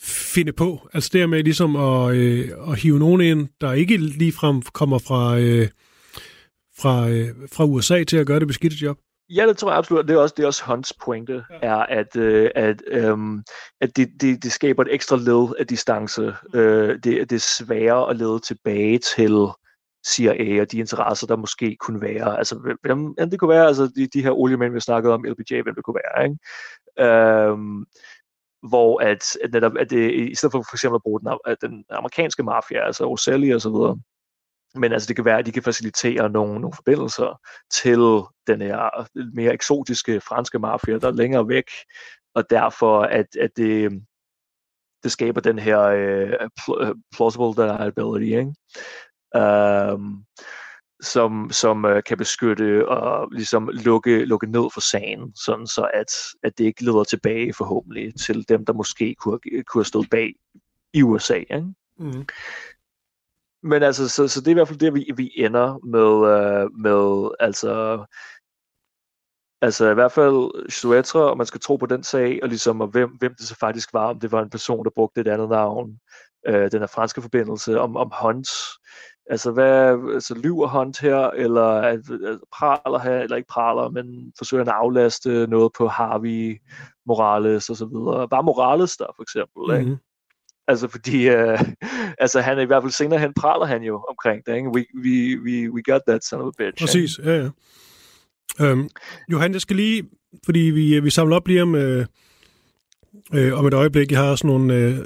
finde på? Altså det med ligesom at, øh, at hive nogen ind, der ikke ligefrem kommer fra, øh, fra, øh, fra USA til at gøre det beskidte job? Ja, det tror jeg absolut. Det er også, det er også Hunts pointe, ja. er, at, øh, at, øh, at det, det, det skaber et ekstra led af distance. Mm. Øh, det, det er sværere at lede tilbage til CIA og de interesser, der måske kunne være. Altså, hvem det kunne være, altså de, de her oliemænd, vi snakkede om, LBJ, hvem det kunne være, ikke? Øh, hvor at, at, netop, at det, i stedet for for eksempel at bruge den, at den amerikanske mafia, altså Roselli og så videre, men altså det kan være, at de kan facilitere nogle, nogle forbindelser til den her øh, mere eksotiske franske mafia, der er længere væk, og derfor at, at det, det skaber den her uh, plausible deniability, ikke? Um, som, som uh, kan beskytte og ligesom lukke, lukke ned for sagen, sådan så at, at det ikke leder tilbage forhåbentlig til dem, der måske kunne, kunne have stået bag i USA. Ikke? Mm. Men altså, så, så det er i hvert fald det, vi, vi ender med, uh, med altså, altså i hvert fald Suetra, og man skal tro på den sag, og ligesom, og hvem, hvem det så faktisk var, om det var en person, der brugte et andet navn, uh, den her franske forbindelse, om, om Hunt, altså hvad, altså lyver Hunt her, eller at, praler her, eller ikke praler, men forsøger at aflaste noget på Harvey, Morales og så videre. Bare Morales der for eksempel, mm-hmm. ikke? Mhm. Altså fordi, uh, altså han er i hvert fald senere hen praler han jo omkring det, ikke? We, we, we, we got that son of a bitch. Præcis, ja, ja. Øhm, Johan, jeg skal lige, fordi vi, øh, vi samler op lige om, øh, øh, om et øjeblik. Jeg har også nogle øh,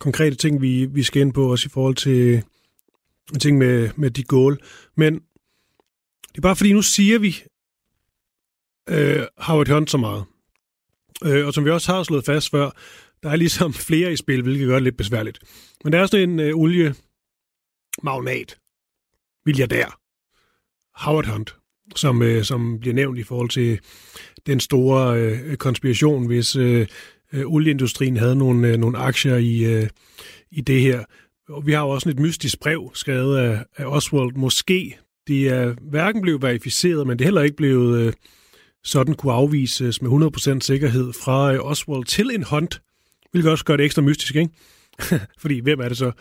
konkrete ting, vi, vi skal ind på, også i forhold til ting med, med de goal. Men det er bare fordi, nu siger vi øh, Howard Hunt så meget. Øh, og som vi også har slået fast før, der er ligesom flere i spil, hvilket gør det lidt besværligt. Men der er sådan en øh, oliemagnat, milliardær, Howard Hunt, som, øh, som bliver nævnt i forhold til den store øh, konspiration, hvis øh, øh, olieindustrien havde nogle, øh, nogle aktier i, øh, i det her. Og vi har jo også et mystisk brev skrevet af, af Oswald. Måske det er hverken blevet verificeret, men det er heller ikke blevet øh, sådan kunne afvises med 100% sikkerhed fra øh, Oswald til en Hunt, Hvilket også gør det ekstra mystisk, ikke? Fordi hvem er det så?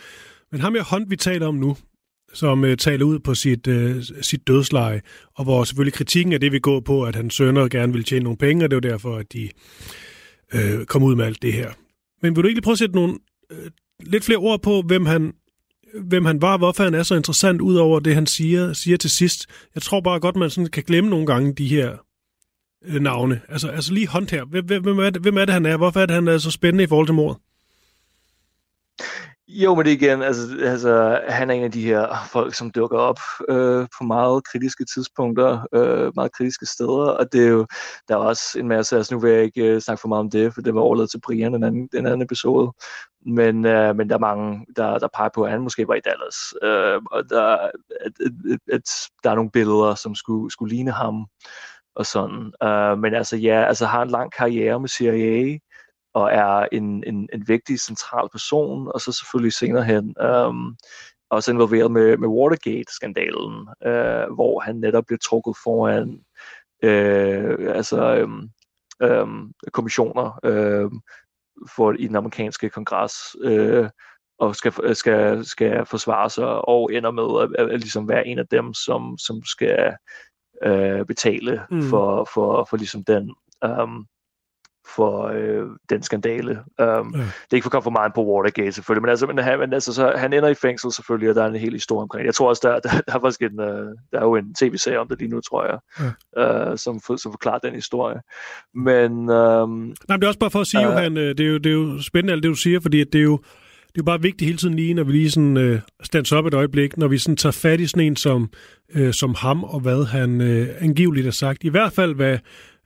Men ham her hånd, vi taler om nu, som uh, taler ud på sit, uh, sit dødsleje, og hvor selvfølgelig kritikken af det vil gå på, at hans sønner gerne vil tjene nogle penge, og det er jo derfor, at de uh, kom ud med alt det her. Men vil du lige prøve at sætte nogle uh, lidt flere ord på, hvem han hvem han var, hvorfor han er så interessant, ud over det, han siger, siger til sidst. Jeg tror bare godt, man sådan kan glemme nogle gange de her øh, navne. Altså, altså lige håndter. Hvem, hvem, er det, hvem er det, han er? Hvorfor er det, han er så spændende i forhold til mordet? Jo, men det igen, altså, altså, han er en af de her folk, som dukker op øh, på meget kritiske tidspunkter, øh, meget kritiske steder, og det er jo, der er også en masse, altså nu vil jeg ikke øh, snakke for meget om det, for det var overladt til Brian, den anden, den anden episode, men, øh, men der er mange, der, der peger på, at han måske var i Dallas, øh, og der, at, at, at, der er nogle billeder, som skulle, skulle ligne ham, og sådan, Uh, men altså ja, altså har en lang karriere med CIA, og er en, en, en vigtig central person, og så selvfølgelig senere hen um, også involveret med, med Watergate-skandalen, uh, hvor han netop blev trukket foran uh, altså, um, um, kommissioner uh, for i den amerikanske kongres, uh, og skal, skal, skal forsvare sig, og ender med at, at, at ligesom være en af dem, som, som skal uh, betale mm. for, for, for ligesom den um, for øh, den skandale. Um, ja. Det er ikke for at komme for meget på Watergate selvfølgelig, men, altså, men, han, men altså, så, han ender i fængsel selvfølgelig, og der er en hel historie omkring Jeg tror også, der, der, der, er, faktisk en, uh, der er jo en tv-serie om det lige nu, tror jeg, ja. uh, som, for, som forklarer den historie. Men... Um, Nej, men det er også bare for at sige, uh, Johan, det er, jo, det er jo spændende alt det, du siger, fordi det er jo det er jo bare vigtigt hele tiden lige, når vi lige sådan øh, stands op et øjeblik, når vi sådan tager fat i sådan en som, øh, som ham, og hvad han øh, angiveligt har sagt. I hvert fald, hvad,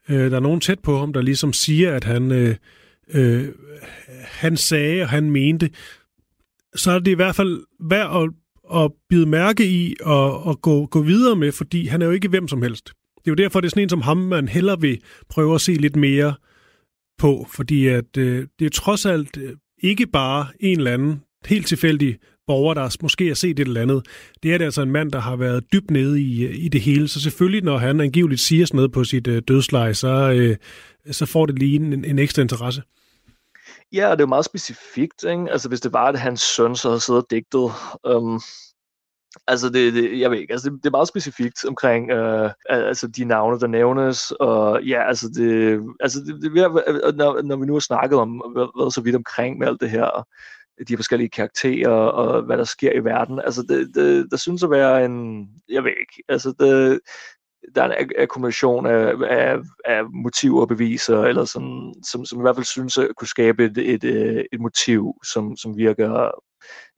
Øh, der er nogen tæt på ham, der ligesom siger, at han, øh, øh, han sagde, og han mente, så er det i hvert fald værd at, at bide mærke i og, og gå, gå videre med, fordi han er jo ikke hvem som helst. Det er jo derfor, det er sådan en som ham, man heller vil prøve at se lidt mere på, fordi at øh, det er trods alt øh, ikke bare en eller anden helt tilfældig borger, der måske har set et eller andet. Det er det altså en mand, der har været dybt nede i, øh, i det hele. Så selvfølgelig, når han angiveligt siger sådan noget på sit øh, dødsleje, så, øh, så får det lige en, en ekstra interesse. Ja, og det er jo meget specifikt. Ikke? Altså, hvis det var, at hans søn så havde siddet og digtet, øhm, Altså, det, det, jeg ved ikke, altså det, det er meget specifikt omkring øh, altså de navne, der nævnes, og ja, altså det, altså det, det øh, når, når vi nu har snakket om, hvad så vidt omkring med alt det her, de forskellige karakterer og hvad der sker i verden. Altså, det, det, der synes at være en, jeg ved ikke, altså, det, der er en akkumulation af, af, af motiver og beviser, eller sådan, som, som i hvert fald synes at kunne skabe et, et, øh, et motiv, som, som virker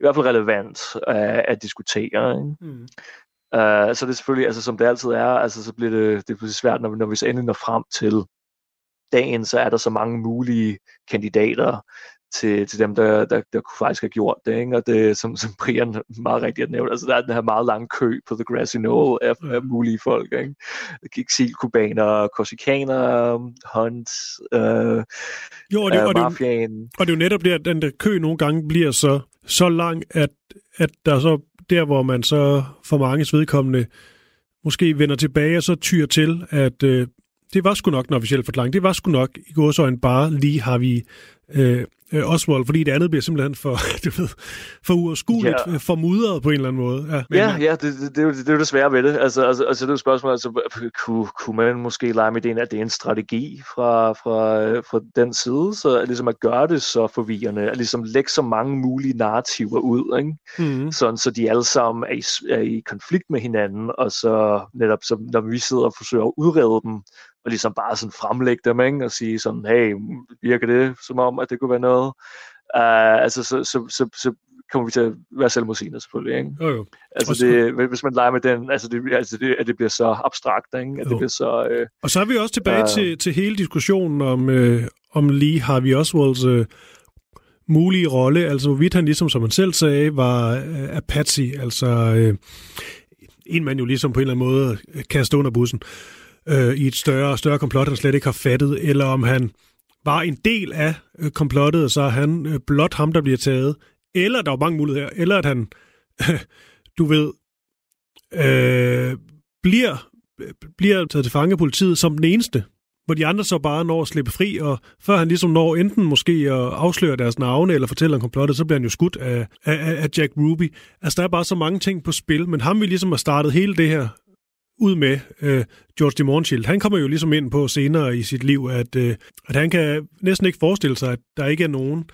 i hvert fald relevant at, at diskutere. Ikke? Mm. Uh, så det er selvfølgelig, altså som det altid er, altså så bliver det, det bliver svært, når vi, når vi så endelig når frem til dagen, så er der så mange mulige kandidater, til, til dem, der, der, der kunne faktisk have gjort det. Ikke? Og det, som, som Brian meget rigtigt har nævnt, altså der er den her meget lange kø på The Grassy Knoll af, af mulige folk. Ikke? Exilkubaner, korsikanere, Hunt, øh, jo, og det, øh, og, det, og det er jo netop det, at den der kø nogle gange bliver så, så lang, at, at der så der, hvor man så for mange vedkommende måske vender tilbage og så tyr til, at øh, det var sgu nok en officiel forklaring. Det var sgu nok i godsøjne bare lige har vi øh, øh, Oswald, fordi det andet bliver simpelthen for, du ved, for uoverskueligt, ja. for mudret på en eller anden måde. Ja, men, ja, ja det, det, det, er jo, det er jo det svære ved det. Altså, altså, altså det er jo spørgsmålet, altså, kunne, kunne man måske lege med ideen, at det er en strategi fra, fra, fra den side, så ligesom at gøre det så forvirrende, at ligesom lægge så mange mulige narrativer ud, ikke? Mm. Sådan, så de alle sammen er i, er i konflikt med hinanden, og så netop, så, når vi sidder og forsøger at udrede dem, og ligesom bare sådan fremlægge dem, ikke? og sige sådan, hey, virker det som om, at det kunne være noget? Uh, altså, så, så, så, så kommer vi til at være selvmodsigende selvfølgelig. Ikke? Jo, jo. Altså, det, hvis man leger med den, altså, det, altså det, at det bliver så abstrakt, ikke? at jo. det bliver så... Øh, og så er vi også tilbage uh, til, til hele diskussionen om, øh, om Lee Harvey Oswalds øh, mulige rolle, altså hvorvidt han ligesom, som man selv sagde, var øh, Apache, altså øh, en man jo ligesom på en eller anden måde kaster under bussen øh, Øh, i et større større komplot, han slet ikke har fattet, eller om han var en del af øh, komplottet, og så er han øh, blot ham, der bliver taget. Eller der var mange muligheder, eller at han, øh, du ved, øh, bliver, bliver taget til fange af politiet som den eneste, hvor de andre så bare når at slippe fri, og før han ligesom når enten måske at afsløre deres navne eller fortælle om komplottet, så bliver han jo skudt af, af, af Jack Ruby. Altså, der er bare så mange ting på spil, men ham vi ligesom har startet hele det her ud med øh, George de Montchild. Han kommer jo ligesom ind på senere i sit liv, at, øh, at han kan næsten ikke forestille sig, at der ikke er nogen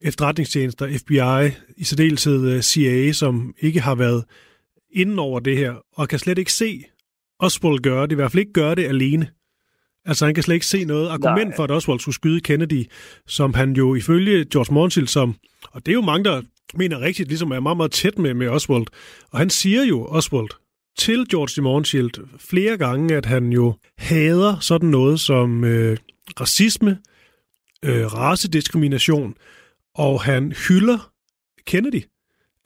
efterretningstjenester, FBI, i særdeleshed øh, CIA, som ikke har været inden over det her, og kan slet ikke se Oswald gøre det, i hvert fald ikke gøre det alene. Altså han kan slet ikke se noget argument Nej. for, at Oswald skulle skyde Kennedy, som han jo ifølge George Montiel, som, og det er jo mange, der mener rigtigt, ligesom er meget, meget tæt med, med Oswald, og han siger jo, Oswald, til George de Montiel flere gange, at han jo hader sådan noget som øh, racisme, øh, racediskrimination, og han hylder Kennedy.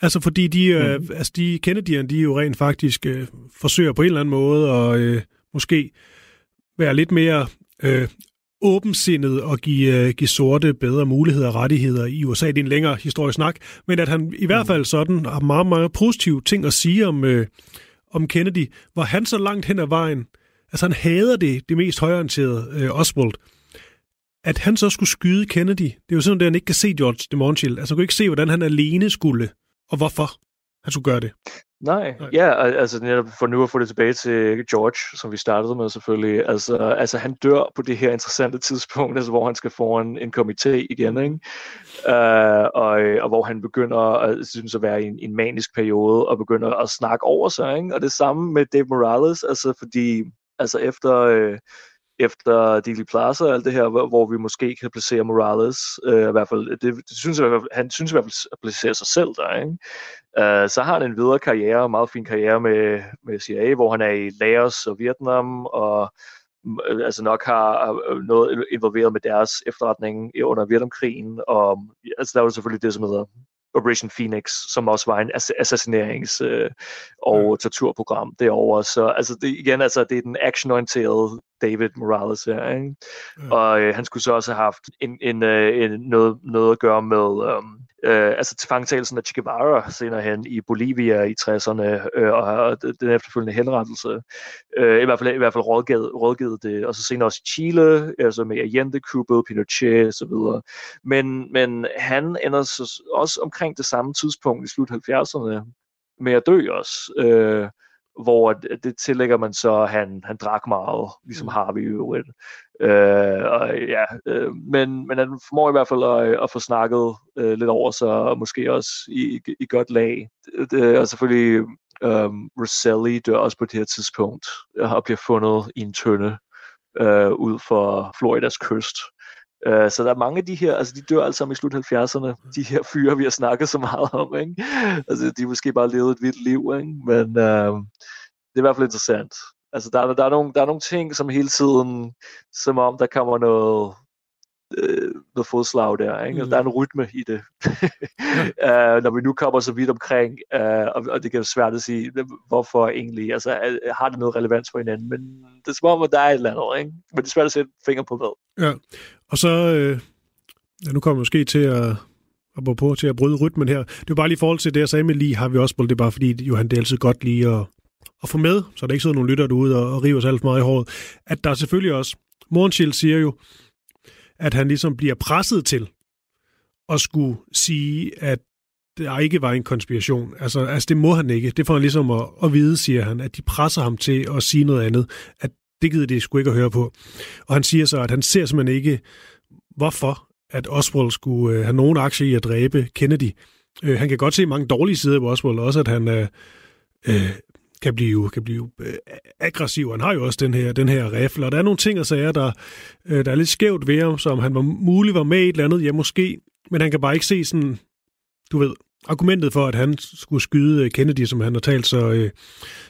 Altså fordi de, øh, mm. altså de Kennedy'erne, de jo rent faktisk øh, forsøger på en eller anden måde at øh, måske være lidt mere øh, åbensindet og give, øh, give sorte bedre muligheder og rettigheder i USA. Det er en længere historisk snak, men at han i hvert fald sådan har meget, meget positive ting at sige om, øh, om Kennedy, hvor han så langt hen ad vejen, altså han hader det, det mest højorienterede øh, Oswald, at han så skulle skyde Kennedy. Det er jo sådan, at han ikke kan se George de Montiel. Altså han kunne ikke se, hvordan han alene skulle, og hvorfor han skulle gøre det. Nej, Nej. ja, altså netop for nu at få det tilbage til George, som vi startede med selvfølgelig, altså, altså han dør på det her interessante tidspunkt, altså hvor han skal få en, en komité igen, ikke? Uh, og, og hvor han begynder at synes at være i en, en manisk periode, og begynder at snakke over sig, ikke? og det samme med Dave Morales, altså fordi altså efter, øh, efter Dealey Plaza og alt det her, hvor, hvor vi måske kan placere Morales, øh, i hvert fald, det, det synes jeg, han synes i hvert fald at placere sig selv der, ikke? Uh, så har han en videre karriere, en meget fin karriere med, med CIA, hvor han er i Laos og Vietnam, og øh, altså nok har øh, noget involveret med deres efterretning under Vietnamkrigen, og altså der var selvfølgelig det, som hedder Operation Phoenix, som også var en assassinerings- øh, og mm. torturprogram derovre. Så altså det, igen, altså, det er den actionorienterede David Morales her, ikke? Mm. Og øh, han skulle så også have haft en, en, øh, en, noget, noget at gøre med um, øh, altså tilfangetagelsen af Che Guevara senere hen i Bolivia i 60'erne, øh, og, den efterfølgende henrettelse. Øh, i, hvert fald, I hvert fald rådgivet, rådgivet det, og så senere også i Chile, altså med Allende, Cuba, Pinochet videre. Men, men han ender så også omkring det samme tidspunkt i slut 70'erne med at dø også. Øh, hvor det tillægger man så, at han, han drak meget, ligesom mm. Harvey i øvrigt. Øh, og, ja, øh, men, men han formår i hvert fald at, at få snakket øh, lidt over sig, og måske også i, i godt lag. Det, og selvfølgelig um, Rosselli dør også på det her tidspunkt, og bliver fundet i en tønde øh, ud for Floridas kyst. Uh, så der er mange af de her, altså de dør altså i slut 70'erne, de her fyre, vi har snakket så meget om, ikke? Altså de måske bare levet et vildt liv, ikke? Men uh, det er i hvert fald interessant. Altså der, der, er nogle, der er nogle ting, som hele tiden, som om der kommer noget, øh, noget fodslag der. Ikke? Mm. Der er en rytme i det. uh, når vi nu kommer så vidt omkring, uh, og, og det kan være svært at sige, hvorfor egentlig, altså har det noget relevans for hinanden, men det er som om, at der er et eller andet, ikke? men det er svært at sætte finger på hvad. Ja, og så, øh, ja, nu kommer vi måske til at på til at bryde rytmen her. Det er bare lige i forhold til det, jeg sagde med lige, har vi også det er bare fordi, Johan, det er altid godt lige at, at få med, så der ikke sidder nogen lytter derude og, og river sig alt for meget i håret, at der er selvfølgelig også, Morgenschild siger jo, at han ligesom bliver presset til at skulle sige, at der ikke var en konspiration. Altså, altså det må han ikke. Det får han ligesom at, at vide, siger han, at de presser ham til at sige noget andet. At det gider de sgu ikke at høre på. Og han siger så, at han ser simpelthen ikke, hvorfor at Oswald skulle øh, have nogen aktie i at dræbe Kennedy. Øh, han kan godt se mange dårlige sider ved Oswald, også at han øh, øh, kan blive, kan blive øh, aggressiv. Han har jo også den her, den her rifle, og der er nogle ting og sager, der, øh, der er lidt skævt ved ham, som han var muligt var med i et eller andet, ja måske, men han kan bare ikke se sådan, du ved, argumentet for, at han skulle skyde øh, Kennedy, som han har talt så, øh,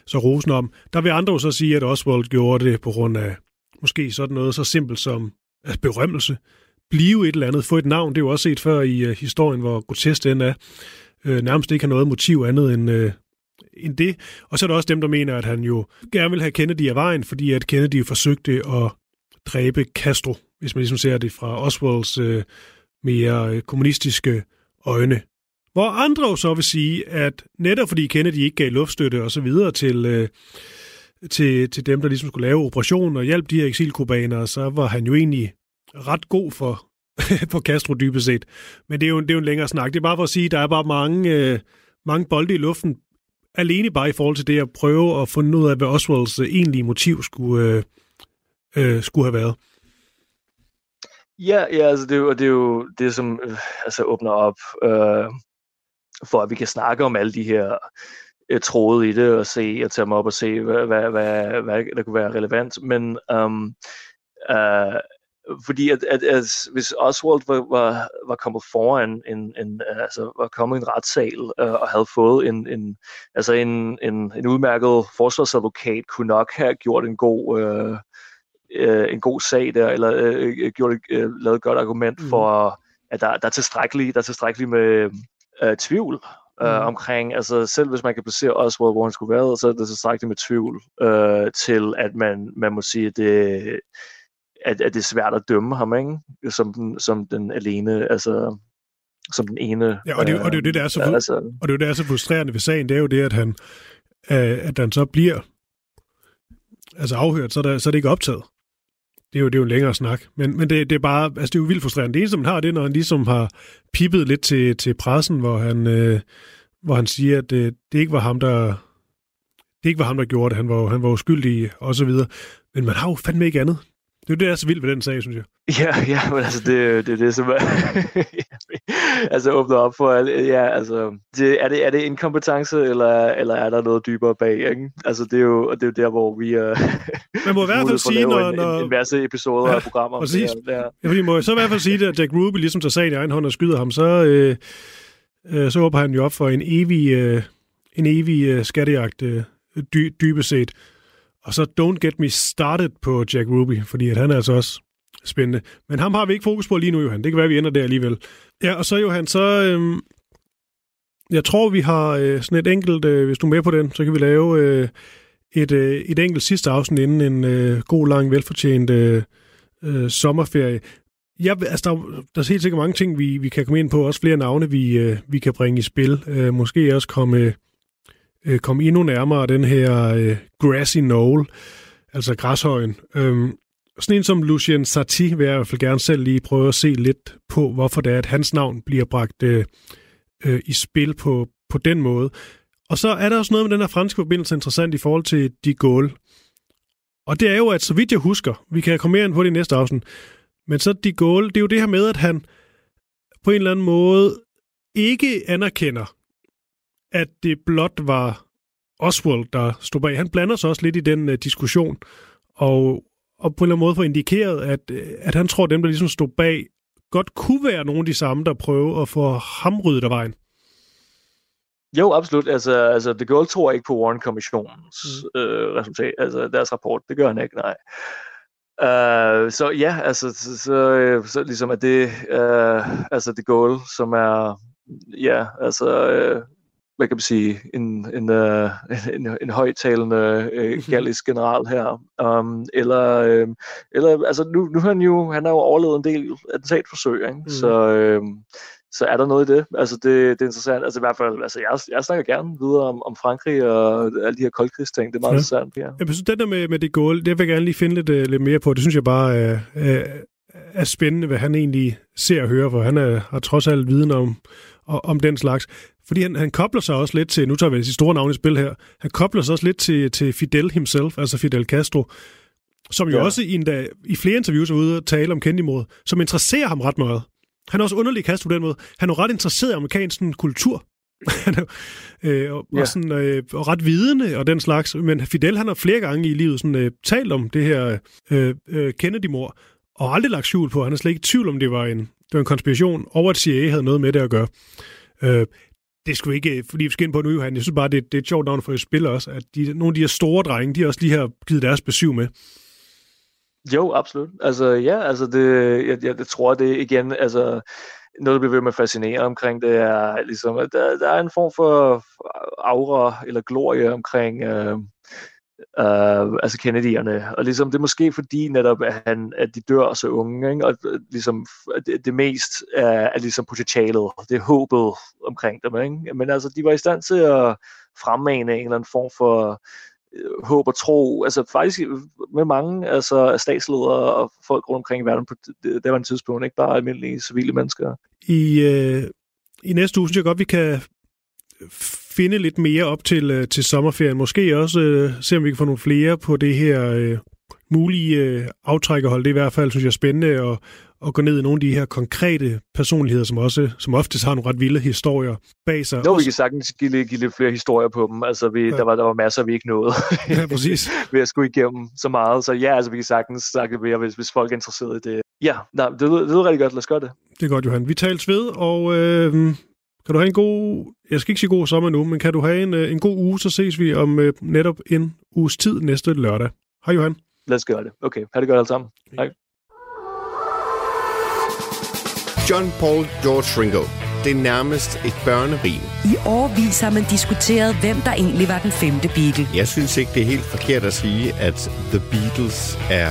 så rosen om. Der vil andre jo så sige, at Oswald gjorde det på grund af måske sådan noget så simpelt som altså berømmelse. Blive et eller andet, få et navn, det er jo også set før i uh, historien, hvor grotesk den er. Uh, nærmest ikke har noget motiv andet end, uh, end det. Og så er der også dem, der mener, at han jo gerne vil have Kennedy af vejen, fordi at Kennedy forsøgte at dræbe Castro, hvis man ligesom ser det fra Oswalds mere kommunistiske øjne. Hvor andre jo så vil sige, at netop fordi Kennedy ikke gav luftstøtte og så videre til, øh, til, til dem, der ligesom skulle lave operationen og hjælpe de her eksilkubanere, så var han jo egentlig ret god for, for Castro dybest set. Men det er, jo, det er jo en længere snak. Det er bare for at sige, at der er bare mange, øh, mange bolde i luften, alene bare i forhold til det at prøve at finde ud af, hvad Oswalds øh, egentlige motiv skulle, øh, øh, skulle have været. Ja, ja altså det, er jo, det er jo det, som øh, altså åbner op øh, for, at vi kan snakke om alle de her øh, tråde i det, og se og tage dem op og se, hvad, hvad, hvad, hvad der kunne være relevant. Men um, uh, fordi at, at, at hvis Oswald var, var, var kommet foran en, en altså var kommet i en retssal uh, og havde fået en, en altså en, en, en udmærket forsvarsadvokat kunne nok have gjort en god uh, uh, en god sag der eller uh, gjort uh, lavet et godt argument mm. for at der, der er tilstrækkeligt der er tilstrækkeligt med uh, tvivl mm. omkring, altså selv hvis man kan placere Oswald, hvor han skulle være, så er det tilstrækkeligt med tvivl uh, til, at man, man må sige, at det, at, at det er svært at dømme ham, ikke? Som, den, som den alene, altså som den ene. Ja, og det, øh, og det er jo det, der er så, øh, altså, og det er jo det, der er så frustrerende ved sagen, det er jo det, at han, øh, at han så bliver altså afhørt, så er, der, så er det ikke optaget. Det er jo, det er jo en længere snak. Men, men det, det, er bare, altså det er jo vildt frustrerende. Det eneste, man har, det er, når han ligesom har pippet lidt til, til pressen, hvor han, øh, hvor han siger, at det, det ikke var ham, der det ikke var ham, der gjorde det. Han var, han var uskyldig og så videre. Men man har jo fandme ikke andet. Det er det, der er så vildt ved den sag, synes jeg. Ja, ja, men altså, det, det er det, som er, altså åbner op for, ja, altså, det, er, det, er det inkompetence, eller, eller er der noget dybere bag, ikke? Altså, det er jo, det er jo der, hvor vi er... Man må i hvert fald sige, når... En, når... en, en masse episoder ja, af programmer. Præcis. Der, der. Ja, fordi må så i hvert fald sige, at Jack Ruby ligesom tager sagen i egen hånd og skyder ham, så, øh, øh, så håber han jo op for en evig, øh, en evig øh, skattejagt øh, dy, dybest set. Og så don't get me started på Jack Ruby, fordi at han er altså også spændende. Men ham har vi ikke fokus på lige nu, Johan. Det kan være, vi ender der alligevel. Ja, og så Johan, så... Øhm, jeg tror, vi har øh, sådan et enkelt... Øh, hvis du er med på den, så kan vi lave øh, et, øh, et enkelt sidste afsnit inden en øh, god, lang, velfortjent øh, øh, sommerferie. Ja, altså, der, der er helt sikkert mange ting, vi, vi kan komme ind på. Også flere navne, vi, øh, vi kan bringe i spil. Øh, måske også komme øh, Øh, komme endnu nærmere den her øh, grassy knoll, altså græshøjen. Øhm, sådan en som Lucien Satie vil jeg i hvert fald gerne selv lige prøve at se lidt på, hvorfor det er, at hans navn bliver bragt øh, øh, i spil på, på den måde. Og så er der også noget med den her franske forbindelse interessant i forhold til de Gaulle. Og det er jo, at så vidt jeg husker, vi kan komme mere ind på det i næste afsnit, men så de Gaulle, det er jo det her med, at han på en eller anden måde ikke anerkender at det blot var Oswald, der stod bag. Han blander sig også lidt i den uh, diskussion, og, og på en eller anden måde får indikeret, at, uh, at han tror, at dem, der ligesom stod bag, godt kunne være nogle af de samme, der prøver at få ham ryddet af vejen. Jo, absolut. Altså, altså The Girl tror ikke på Warren-kommissionens mm. øh, resultat, altså deres rapport. Det gør han ikke, nej. Uh, så ja, altså, så, så, så ligesom at det, uh, altså The Goal, som er, ja, altså, uh, hvad kan man sige, en, en, uh, en, en højtalende uh, gallisk general her. Um, eller, uh, eller altså nu, nu har han jo, han har jo overlevet en del attentatforsøg, ikke? Mm. så, uh, så er der noget i det. Altså det, det er interessant. Altså i hvert fald, altså jeg, jeg snakker gerne videre om, om Frankrig og alle de her koldkrigsting. Det er meget ja. interessant, Ja. Jeg synes, det der med, med det gål, det vil jeg gerne lige finde lidt, uh, lidt mere på. Det synes jeg bare er, er, er spændende, hvad han egentlig ser og hører, for han er, har trods alt viden om, om den slags. Fordi han, han kobler sig også lidt til, nu tager vi de store navne i spil her, han kobler sig også lidt til, til Fidel himself, altså Fidel Castro, som jo ja. også i, en dag, i flere interviews er ude og tale om Kennedy-mordet, som interesserer ham ret meget. Han er også underlig Castro på den måde. Han er jo ret interesseret i amerikansk kultur. øh, og, ja. og, sådan, øh, og ret vidende og den slags. Men Fidel han har flere gange i livet sådan, øh, talt om det her øh, øh, Kennedy-mord, og aldrig lagt skjul på. Han er slet ikke i tvivl om, det var en, det var en konspiration, og at CIA havde noget med det at gøre. Øh, det skulle ikke, fordi vi skal ind på nu, Johan. Jeg synes bare, det, det er et sjovt navn for et spil også, at de, nogle af de her store drenge, de også lige har givet deres besøg med. Jo, absolut. Altså, ja, altså det, jeg, jeg, jeg tror, det igen, altså, noget, der bliver ved med at fascinere omkring, det er ligesom, at der, der er en form for aura eller glorie omkring, øh, uh, altså Kennedy'erne. Og ligesom, det er måske fordi netop, at, han, at de dør så unge, ikke? og øh, ligesom, øh, det, det mest er, er ligesom potentialet, det er håbet omkring dem. Ikke? Men altså, de var i stand til at fremmane en eller anden form for øh, håb og tro, altså faktisk med mange altså statsledere og folk rundt omkring i verden på det, det var en tidspunkt, ikke bare almindelige civile mennesker. I, øh, i næste uge synes jeg godt, vi kan finde lidt mere op til, øh, til sommerferien. Måske også øh, se, om vi kan få nogle flere på det her øh, mulige øh, aftrækkerhold. Det er i hvert fald, synes jeg, spændende at, at gå ned i nogle af de her konkrete personligheder, som også som oftest har nogle ret vilde historier bag sig. Jo, vi kan sagtens give, lidt, give lidt flere historier på dem. Altså, vi, ja. der, var, der var masser, vi ikke nåede ja, præcis. ved at skulle igennem så meget. Så ja, altså, vi kan sagtens snakke mere, hvis, hvis folk er interesseret i det. Ja, nej, det, lyder, det lyder rigtig godt. Lad os gøre det. Det er godt, Johan. Vi tales ved, og øh, kan du have en god, jeg skal ikke sige god sommer nu, men kan du have en, øh, en god uge, så ses vi om øh, netop en uges tid næste lørdag. Hej Johan. Lad os gøre det. Okay, ha' det godt alle sammen. Hej. John Paul George Ringo. Det er nærmest et børnerim. I årvis har man diskuteret, hvem der egentlig var den femte Beatle. Jeg synes ikke, det er helt forkert at sige, at The Beatles er